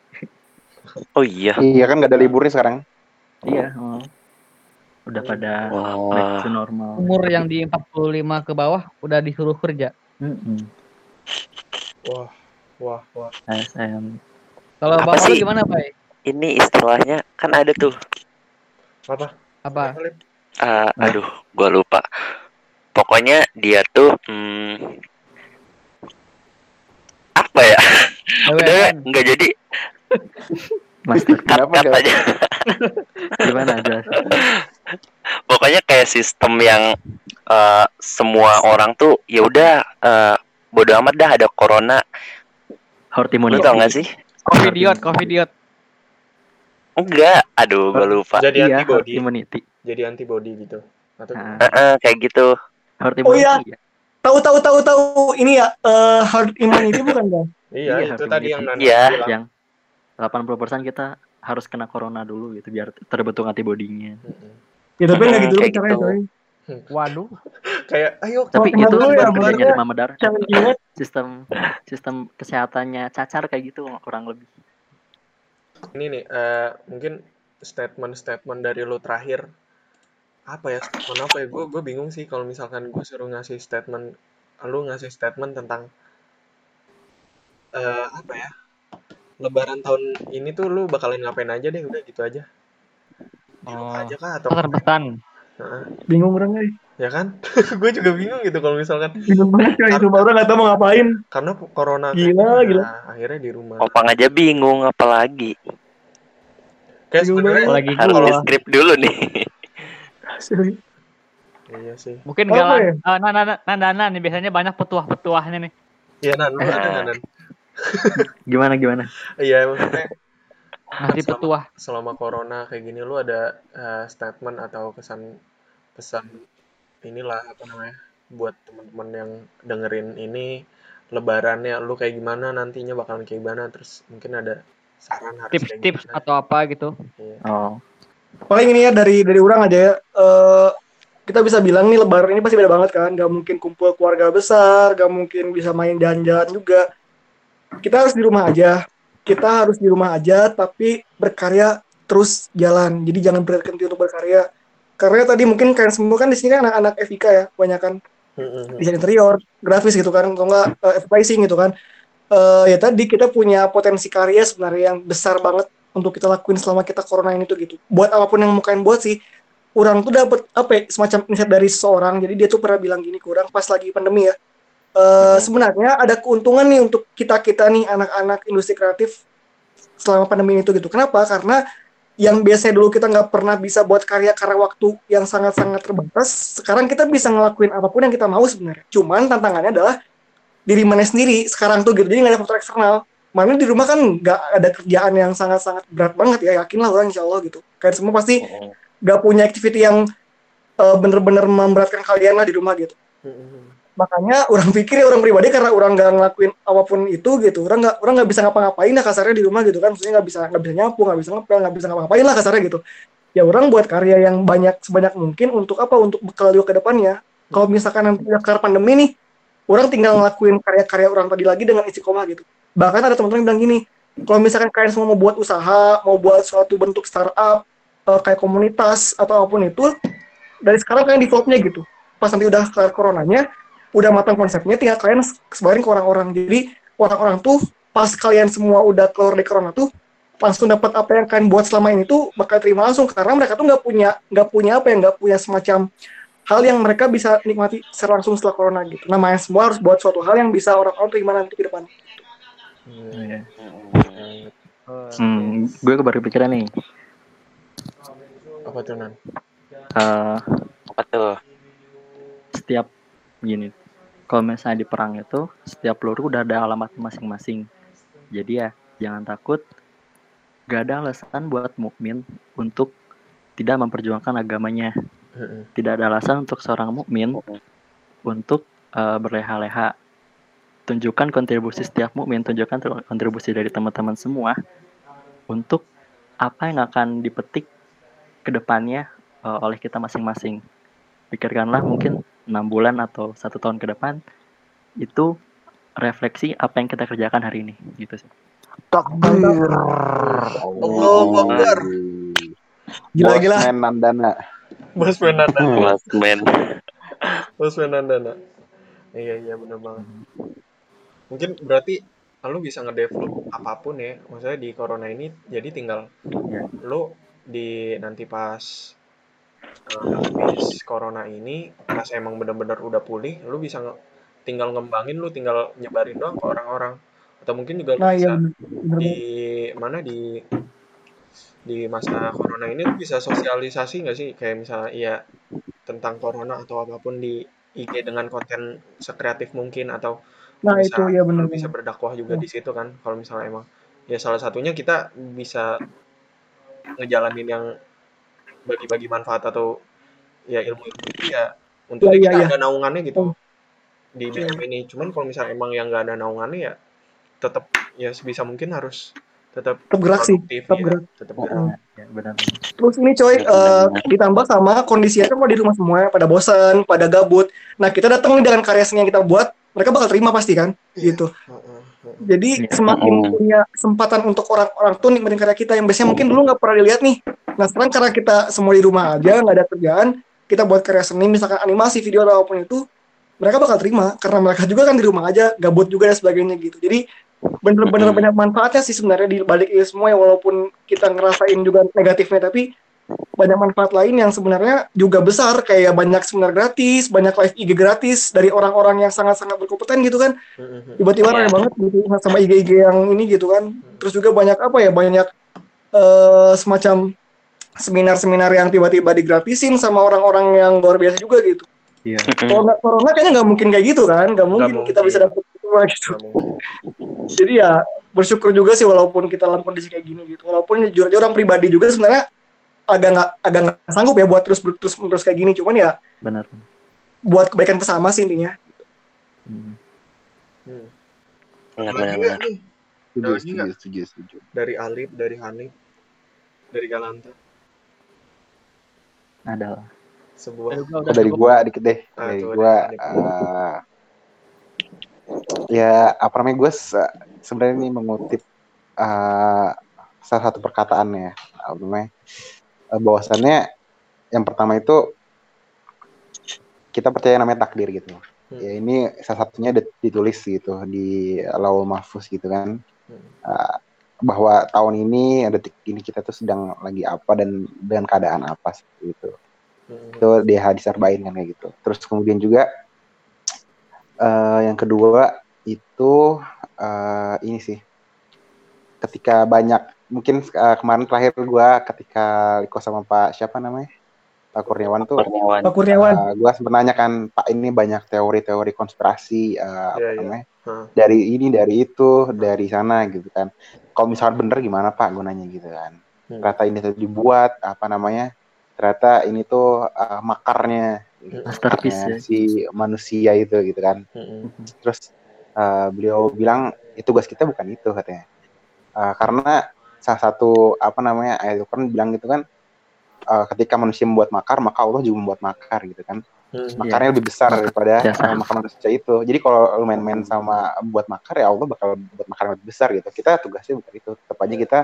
Oh iya. Iya kan nggak ada liburnya sekarang. Iya, oh. Udah pada Wah. back to normal. Umur yang di 45 ke bawah udah disuruh kerja. Mm-mm. wah wah wah ASN. Kalau Apa bapak sih? gimana, Pak? Ini istilahnya kan ada tuh. apa Apa? Eh, aduh, gua lupa. Pokoknya dia tuh hmm, apa ya? Udah nggak jadi Master, cut Kenapa cut aja. gimana aja? Pokoknya kayak sistem yang eh, semua orang tuh ya udah eh, bodo amat dah ada corona. Herd Lu immunity. tau gak sih? Covidiot, Covidiot. Enggak, aduh gua lupa. jadi Iya, antibody immunity. jadi antibody gitu atau Nah, Eh, eh, kayak gitu. herd Oh, iya. immunity ya. tahu tahu tahu tahu ini ya eh, herd immunity bukan kan? Iya, Iya, itu tadi immunity. yang Nana Iya. bilang. yang 80% kita harus kena corona dulu gitu biar terbentuk antibodinya. Mm-mm. Ya tapi nggak gitu kayak caranya gitu. coy. Waduh. Kayak ayo Tapi itu dulu kan ya, baru kerjanya baru- di Mama Dar. Challenge-nya Sistem sistem kesehatannya cacar kayak gitu kurang lebih. ini nih eh, mungkin statement-statement dari lu terakhir apa ya statement apa ya gue gue bingung sih kalau misalkan gue suruh ngasih statement lu ngasih statement tentang eh apa ya Lebaran tahun ini tuh lu bakalan ngapain aja deh udah gitu aja di Oh. aja kah atau. Heeh. bingung orang nih. ya kan gue juga bingung gitu kalau misalkan Bingung banget coy. Itu orang nggak tahu mau ngapain. karena corona Gila, gini, gila. nah, akhirnya di rumah Opang aja bingung apalagi. kayak sebenarnya Apalagi Harus di skrip dulu nih. iya sih Mungkin Apa galang. ya? Eh, nah, nah, nah, nah, nah, nah, nih biasanya banyak petuah-petuahnya nih. iya nan lu ada nggak, nan Gimana gimana? iya maksudnya Ngasih Sama. petuah. selama corona kayak gini lu ada eh, statement atau kesan pesan inilah apa namanya buat teman-teman yang dengerin ini lebarannya lu kayak gimana nantinya bakalan kayak gimana terus mungkin ada saran harus Tips-tips atau apa gitu. Iya. Oh, Paling ini ya dari dari orang aja ya. Eh, kita bisa bilang nih lebaran ini pasti beda banget kan. Gak mungkin kumpul keluarga besar, gak mungkin bisa main jalan-jalan juga. Kita harus di rumah aja. Kita harus di rumah aja, tapi berkarya terus jalan. Jadi jangan berhenti untuk berkarya. Karena tadi mungkin kalian semua kan di sini kan anak-anak FIK ya, kebanyakan Mm-mm. desain interior, grafis gitu kan, atau enggak eh, advertising gitu kan. Eh, ya tadi kita punya potensi karya sebenarnya yang besar banget untuk kita lakuin selama kita corona ini tuh gitu. Buat apa pun yang mau kalian buat sih, orang tuh dapat apa ya, semacam insight dari seseorang. Jadi dia tuh pernah bilang gini ke orang pas lagi pandemi ya. Eh, sebenarnya ada keuntungan nih untuk kita kita nih anak-anak industri kreatif selama pandemi itu gitu. Kenapa? Karena yang biasanya dulu kita nggak pernah bisa buat karya karena waktu yang sangat-sangat terbatas, sekarang kita bisa ngelakuin apa pun yang kita mau sebenarnya. Cuman tantangannya adalah diri mana sendiri sekarang tuh gitu. Jadi nggak ada faktor eksternal. Mana di rumah kan nggak ada kerjaan yang sangat-sangat berat banget ya. Yakinlah orang insya Allah gitu. Kalian semua pasti nggak punya activity yang eh, bener-bener memberatkan kalian lah di rumah gitu Mm-mm. Makanya orang pikir ya orang pribadi karena orang nggak ngelakuin apa pun itu gitu. Orang nggak orang nggak bisa ngapa-ngapain lah kasarnya di rumah gitu kan. Maksudnya nggak bisa nggak bisa nyapu nggak bisa ngepel nggak bisa ngapa-ngapain lah kasarnya gitu. Ya orang buat karya yang banyak sebanyak mungkin untuk apa? Untuk bekal juga ke depannya. Kalau misalkan nanti kelar pandemi nih orang tinggal ngelakuin karya-karya orang tadi lagi dengan istiqomah gitu. Bahkan ada teman-teman bilang gini kalau misalkan kalian semua mau buat usaha mau buat suatu bentuk startup eh, kayak komunitas atau apa pun itu dari sekarang kalian developnya gitu. Pas nanti udah kelar coronanya udah matang konsepnya tinggal kalian sebarin ke orang-orang jadi orang-orang tuh pas kalian semua udah keluar dari corona tuh langsung dapat apa yang kalian buat selama ini tuh bakal terima langsung karena mereka tuh nggak punya nggak punya apa ya nggak punya semacam hal yang mereka bisa nikmati secara langsung setelah corona gitu namanya semua harus buat suatu hal yang bisa orang-orang terima nanti ke depan Iya. Hmm, gue baru pikiran nih. apa tuh nan eh, Apa tuh? setiap gini, kalau misalnya di perang itu setiap peluru udah ada alamat masing-masing. Jadi ya jangan takut. Gak ada alasan buat mukmin untuk tidak memperjuangkan agamanya. Tidak ada alasan untuk seorang mukmin untuk eh, berleha-leha. Tunjukkan kontribusi setiap mukmin, tunjukkan kontribusi dari teman-teman semua untuk apa yang akan dipetik ke depannya eh, oleh kita masing-masing. Pikirkanlah mungkin enam bulan atau satu tahun ke depan itu refleksi apa yang kita kerjakan hari ini gitu sih. Takbir. Allahu Akbar. Gila, gila. Bosman Nandana. bos Fernanda Mas men. bos Fernanda iya iya bener banget mungkin berarti lu bisa ngedevelop apa pun ya maksudnya di corona ini jadi tinggal Iya. lu di nanti pas habis corona ini pas emang bener-bener udah pulih lu bisa nge- tinggal ngembangin lu tinggal nyebarin doang ke orang-orang. Atau mungkin juga nah bisa iya bener. Bener. di mana di di masa corona ini lu bisa sosialisasi nggak sih? Kayak misalnya ya tentang corona atau apa pun di IG dengan konten sekreatif mungkin atau nah bisa itu ya benar lu bisa berdakwah juga di situ kan kalau misalnya emang. Ya salah satunya kita bisa ngejalanin yang bagi-bagi manfaat atau ya ilmu itu ya untuk Iya, iya, kita iya. ada naungannya gitu di BM ini cuman kalau misalnya emang yang nggak ada naungannya ya tetap ya sebisa mungkin harus tetap Tetap gerak sih, tetap ya gerak. tetap gerak Mm. Ya, benar. Terus ini coy, eh, ditambah sama kondisinya kan di rumah semua, pada bosan, pada gabut. Nah kita datang dengan karya seni yang kita buat, mereka bakal terima pasti kan, gitu. Heeh, heeh. Jadi Iya. semakin Mm. punya kesempatan untuk orang-orang tuh nikmatin karya kita yang biasanya mungkin dulu nggak pernah dilihat nih. Nah sekarang karena kita semua di rumah aja, nggak ada kerjaan, kita buat karya seni, misalkan animasi, video atau apa pun itu, mereka bakal terima karena mereka juga kan di rumah aja, gabut juga dan sebagainya gitu. Jadi bener-bener banyak manfaatnya sih sebenarnya di balik ini semua ya walaupun kita ngerasain juga negatifnya tapi banyak manfaat lain yang sebenarnya juga besar kayak banyak seminar gratis, banyak live IG gratis dari orang-orang yang sangat-sangat berkompeten gitu kan. Heeh, heeh. tiba-tiba Iya. rame banget gitu sama IG-IG yang ini gitu kan. Terus juga banyak apa ya banyak eh, semacam seminar-seminar yang tiba-tiba digratisin sama orang-orang yang luar biasa juga gitu. Iya. kalau nggak corona kayaknya nggak mungkin kayak gitu kan. Nggak mungkin, kita bisa dapet semua gitu. Jadi ya bersyukur juga sih walaupun kita dalam kondisi kayak gini gitu. Walaupun jujur aja orang pribadi juga sebenarnya agak nggak agak nggak sanggup ya buat terus terus terus kayak gini cuman ya Benar. buat kebaikan bersama sih intinya Hmm. Hmm. Benar, benar, benar. Setuju, setuju, nggak? setuju, setuju. dari Alif dari Hanif dari Galanta Adalah. sebuah Oh, dari gua dikit deh. Ah, dari gua eh, ya apa namanya gue sebenarnya ini mengutip eh, salah satu perkataannya apa namanya eh, bahwasannya yang pertama itu kita percaya namanya takdir gitu. Hmm. Ya ini salah satunya dit- ditulis gitu di Laul Mahfuz gitu kan. Hmm. Eh, bahwa tahun ini detik ini kita tuh sedang lagi apa dan dengan keadaan apa seperti itu Hmm. itu di hadis arba'in kan kayak gitu. Terus kemudian juga eh, yang kedua itu eh, ini sih ketika banyak mungkin eh, kemarin terakhir gua ketika Liko sama Pak siapa namanya Pak Kurniawan tuh Kurniawan. Pak Kurniawan eh, gua sempat nanya kan Pak ini banyak teori-teori konspirasi eh, apa Iya, iya. namanya dari ini dari itu dari sana gitu kan. Kalau misalnya bener gimana Pak gue nanya gitu kan. Hmm. Ternyata ini tuh dibuat apa namanya ternyata ini tuh uh, makarnya gitu. Masterpiece Makarnya ya. si manusia itu gitu kan Hmm. terus uh, beliau bilang ya tugas kita bukan itu katanya Uh, karena salah satu apa namanya ayat Al-Quran bilang gitu kan uh, ketika manusia membuat makar maka Allah juga membuat makar gitu kan. Hmm. makarnya lebih besar daripada Jasa. uh, makar manusia itu. Jadi kalau lu main-main sama buat makar ya Allah bakal buat makar yang lebih besar gitu. Kita tugasnya bukan itu. Tetap aja kita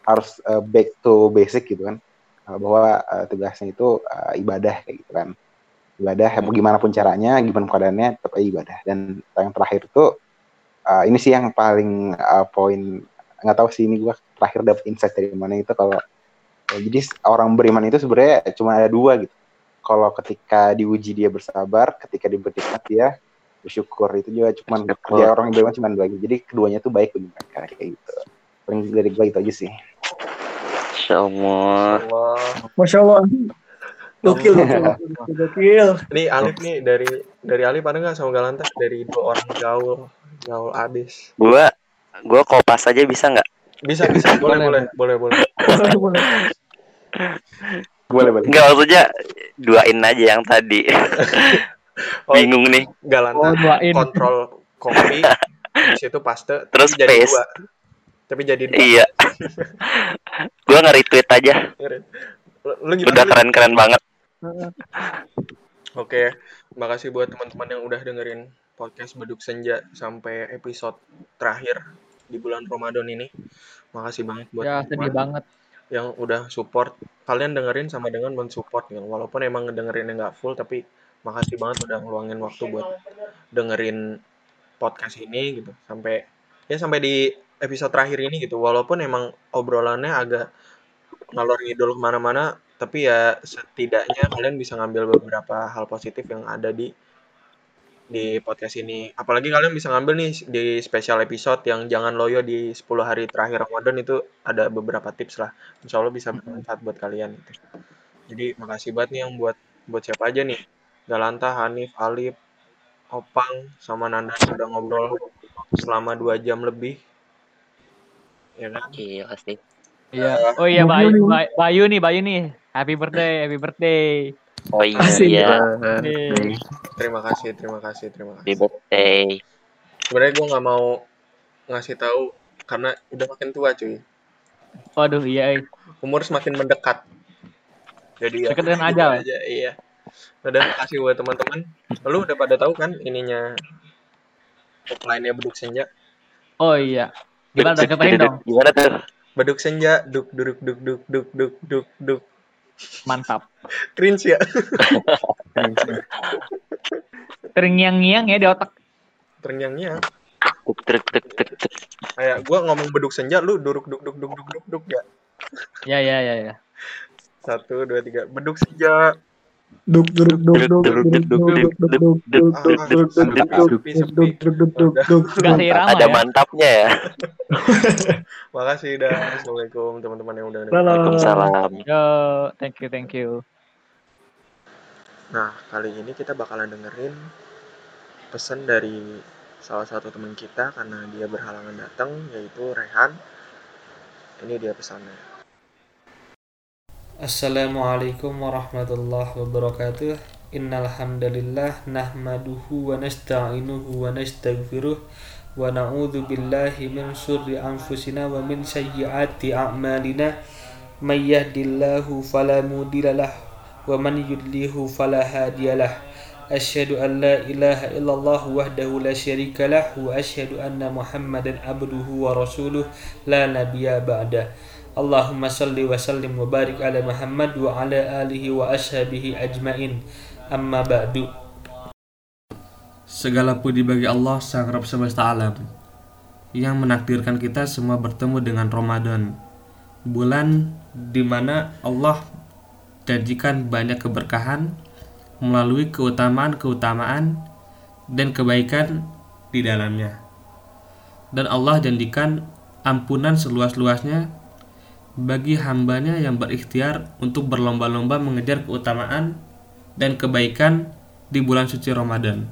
harus uh, back to basic gitu kan. Uh, bahwa uh, tugasnya itu uh, ibadah kayak gitu kan. Ibadah ya, mau gimana pun caranya gimana pun keadaannya tetap aja ibadah. Dan yang terakhir itu uh, ini sih yang paling uh, poin nggak tahu sih ini gua terakhir dapet insight dari mana itu kalau ya, jadi orang beriman itu sebenarnya cuma ada dua gitu. Kalau ketika diuji dia bersabar ketika diberi nikmat dia bersyukur. Itu juga cuma kerja orang yang beriman cuma dua gitu. Jadi keduanya tuh baik bagi mereka kayak gitu. Paling dari gua itu aja sih. Insya Allah. Masya Allah gokil gokil. Nih Alif nih dari dari Alif ada nggak sama Galanta dari dua orang gaul gaul abis Gua gue kopas aja bisa nggak? Bisa bisa boleh boleh boleh boleh boleh boleh. Boleh boleh. Maksudnya duain aja yang tadi. oh, Bingung nih. Enggak. Oh, duain. Kontrol kopi. Di situ paste. Terus jadi paste. Dua. Tapi jadi dua. Iya. gue ngeri tweet aja. Lu, lu udah keren-keren banget. Oke, makasih buat teman-teman yang udah dengerin podcast Beduk Senja sampai episode terakhir di bulan Ramadan ini. Makasih banget buat Ya sedih banget. yang udah support. Kalian dengerin sama dengan mensupport ya. Walaupun emang ngedengerinnya nggak full, tapi makasih banget udah ngeluangin waktu buat dengerin podcast ini gitu. Sampai ya sampai di episode terakhir ini gitu. Walaupun emang obrolannya agak ngalor ngidul ke mana-mana tapi ya setidaknya kalian bisa ngambil beberapa hal positif yang ada di di podcast ini apalagi kalian bisa ngambil nih di special episode yang jangan loyo di 10 hari terakhir Ramadan itu ada beberapa tips lah Insya Allah bisa bermanfaat buat kalian gitu. jadi makasih banget nih yang buat buat siapa aja nih Galanta, Hanif, Alif, Opang, sama Nanda yang udah ngobrol selama dua jam lebih ya kan Gila sih. Iya. Oh iya Bayu, Bayu, Bayu nih, Bayu nih. Happy birthday, happy birthday. Oh Asik. iya, Birthday. Terima kasih, terima kasih, terima kasih. birthday. Sebenarnya gue nggak mau ngasih tahu karena udah makin tua cuy. Waduh, iya. eh. Umur semakin mendekat. Jadi ya, Dekat dengan gitu ajal. aja, iya. Udah kasih buat teman-teman. Lu udah pada tahu kan ininya lainnya beduk senja. Oh iya. Gimana dong? Cobain dong. Gimana tuh? Beduk senja, duk duk duk duk duk duk duk duk. Mantap. Cringe ya. Terngiang-ngiang ya di otak. Terngiang-ngiang. Kayak gua ngomong beduk senja, lu duruk duk duk duk duk duk duk ya. Ya ya ya ya. Satu, dua, tiga. Beduk senja. Duk duk duk duk duk duk duk duk duk duk duk duk duk duk sepi, duk sepi, sepi. duk duk duk duk duk. Enggak seirama Ada ya. mantapnya ya. Makasih dah. Assalamualaikum teman-teman yang udah Salam. Waalaikumsalam. Yo, thank you thank you. Nah, kali ini kita bakalan dengerin pesan dari salah satu teman kita karena dia berhalangan datang, yaitu Rehan. Ini dia pesannya. Assalamualaikum warahmatullahi wabarakatuh. Innal hamdalillah nahmaduhu wa nasta'inuhu wa nastaghfiruh wa na'udzu billahi min syurri anfusina wa min sayyiati a'malina. May yahdillahu fala mudhillalah wa man yudlihu fala hadiyalah Asyhadu an la ilaha illallah wahdahu la syarika lah wa asyhadu anna Muhammadan abduhu wa rasuluh. La nabiyya ba'da Allahumma salli wa sallim wa barik ala Muhammad wa ala alihi wa ashabihi ajmain. Amma ba'du. Segala puji bagi Allah Sang Rabb semesta alam yang menakdirkan kita semua bertemu dengan Ramadan bulan di mana Allah janjikan banyak keberkahan melalui keutamaan-keutamaan dan kebaikan di dalamnya. Dan Allah janjikan ampunan seluas-luasnya bagi hambanya yang berikhtiar untuk berlomba-lomba mengejar keutamaan dan kebaikan di bulan suci Ramadan.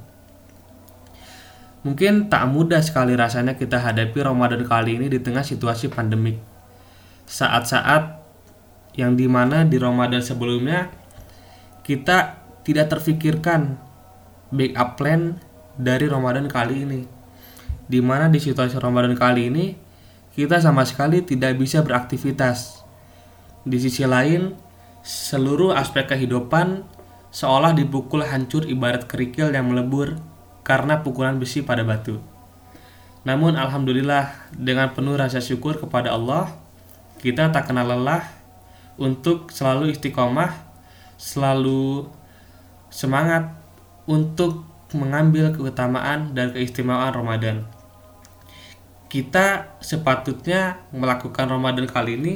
Mungkin tak mudah sekali rasanya kita hadapi Ramadan kali ini di tengah situasi pandemik. Saat-saat yang di mana di Ramadan sebelumnya kita tidak terfikirkan backup plan dari Ramadan kali ini. Di mana di situasi Ramadan kali ini kita sama sekali tidak bisa beraktivitas. Di sisi lain, seluruh aspek kehidupan seolah dipukul hancur ibarat kerikil yang melebur karena pukulan besi pada batu. Namun alhamdulillah dengan penuh rasa syukur kepada Allah, kita tak kenal lelah untuk selalu istiqomah, selalu semangat untuk mengambil keutamaan dan keistimewaan Ramadan kita sepatutnya melakukan Ramadan kali ini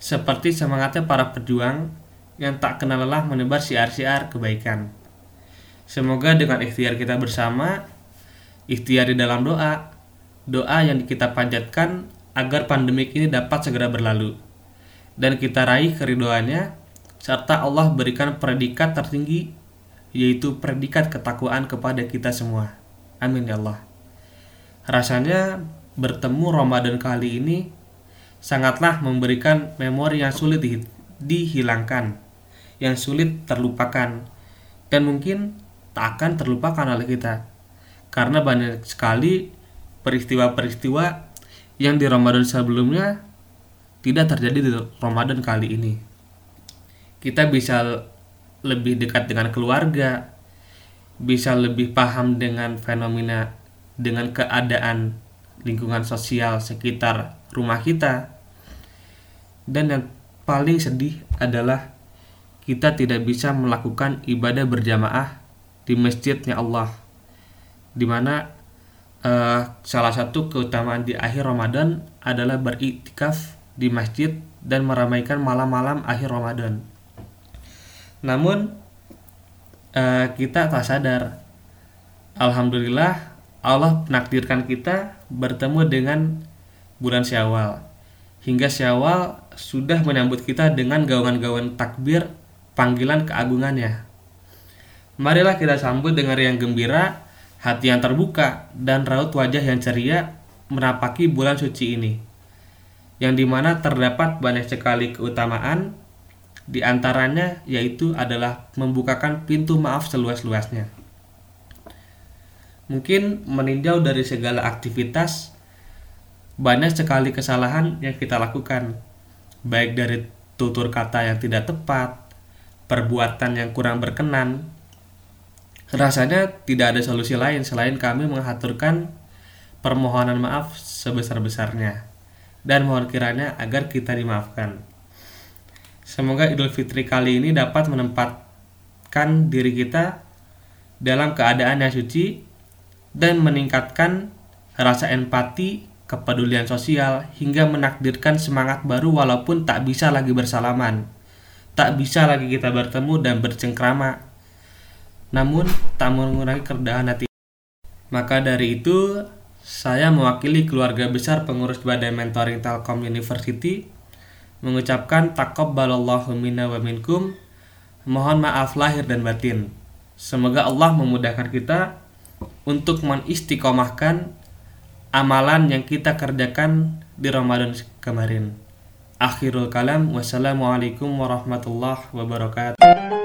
seperti semangatnya para pejuang yang tak kenal lelah menebar siar-siar kebaikan. Semoga dengan ikhtiar kita bersama, ikhtiar di dalam doa, doa yang kita panjatkan agar pandemik ini dapat segera berlalu. Dan kita raih keridoannya, serta Allah berikan predikat tertinggi, yaitu predikat ketakwaan kepada kita semua. Amin ya Allah. Rasanya bertemu Ramadan kali ini sangatlah memberikan memori yang sulit di- dihilangkan, yang sulit terlupakan, dan mungkin tak akan terlupakan oleh kita. Karena banyak sekali peristiwa-peristiwa yang di Ramadan sebelumnya tidak terjadi di Ramadan kali ini. Kita bisa lebih dekat dengan keluarga, bisa lebih paham dengan fenomena dengan keadaan lingkungan sosial sekitar rumah kita. Dan yang paling sedih adalah kita tidak bisa melakukan ibadah berjamaah di masjidnya Allah. Di mana eh, salah satu keutamaan di akhir Ramadan adalah beriktikaf di masjid dan meramaikan malam-malam akhir Ramadan. Namun eh, kita tak sadar Alhamdulillah Allah menakdirkan kita bertemu dengan bulan Syawal. Hingga Syawal sudah menyambut kita dengan gaungan-gaungan takbir panggilan keagungannya. Marilah kita sambut dengan riang gembira, hati yang terbuka, dan raut wajah yang ceria menapaki bulan suci ini. Yang di mana terdapat banyak sekali keutamaan Di antaranya yaitu adalah membukakan pintu maaf seluas-luasnya. Mungkin meninjau dari segala aktivitas banyak sekali kesalahan yang kita lakukan, baik dari tutur kata yang tidak tepat, perbuatan yang kurang berkenan. Rasanya tidak ada solusi lain selain kami mengaturkan permohonan maaf sebesar-besarnya dan mohon kiranya agar kita dimaafkan. Semoga Idul Fitri kali ini dapat menempatkan diri kita dalam keadaan yang suci dan meningkatkan rasa empati, kepedulian sosial hingga menakdirkan semangat baru walaupun tak bisa lagi bersalaman. Tak bisa lagi kita bertemu dan bercengkrama. Namun tak mengurangi kerendahan hati. Maka dari itu, saya mewakili keluarga besar pengurus Badai Mentoring Telkom University mengucapkan takabbalallahu minna wa minkum. Mohon maaf lahir dan batin. Semoga Allah memudahkan kita untuk mengistiqomahkan amalan yang kita kerjakan di Ramadan kemarin. Akhirul kalam, wassalamualaikum warahmatullahi wabarakatuh.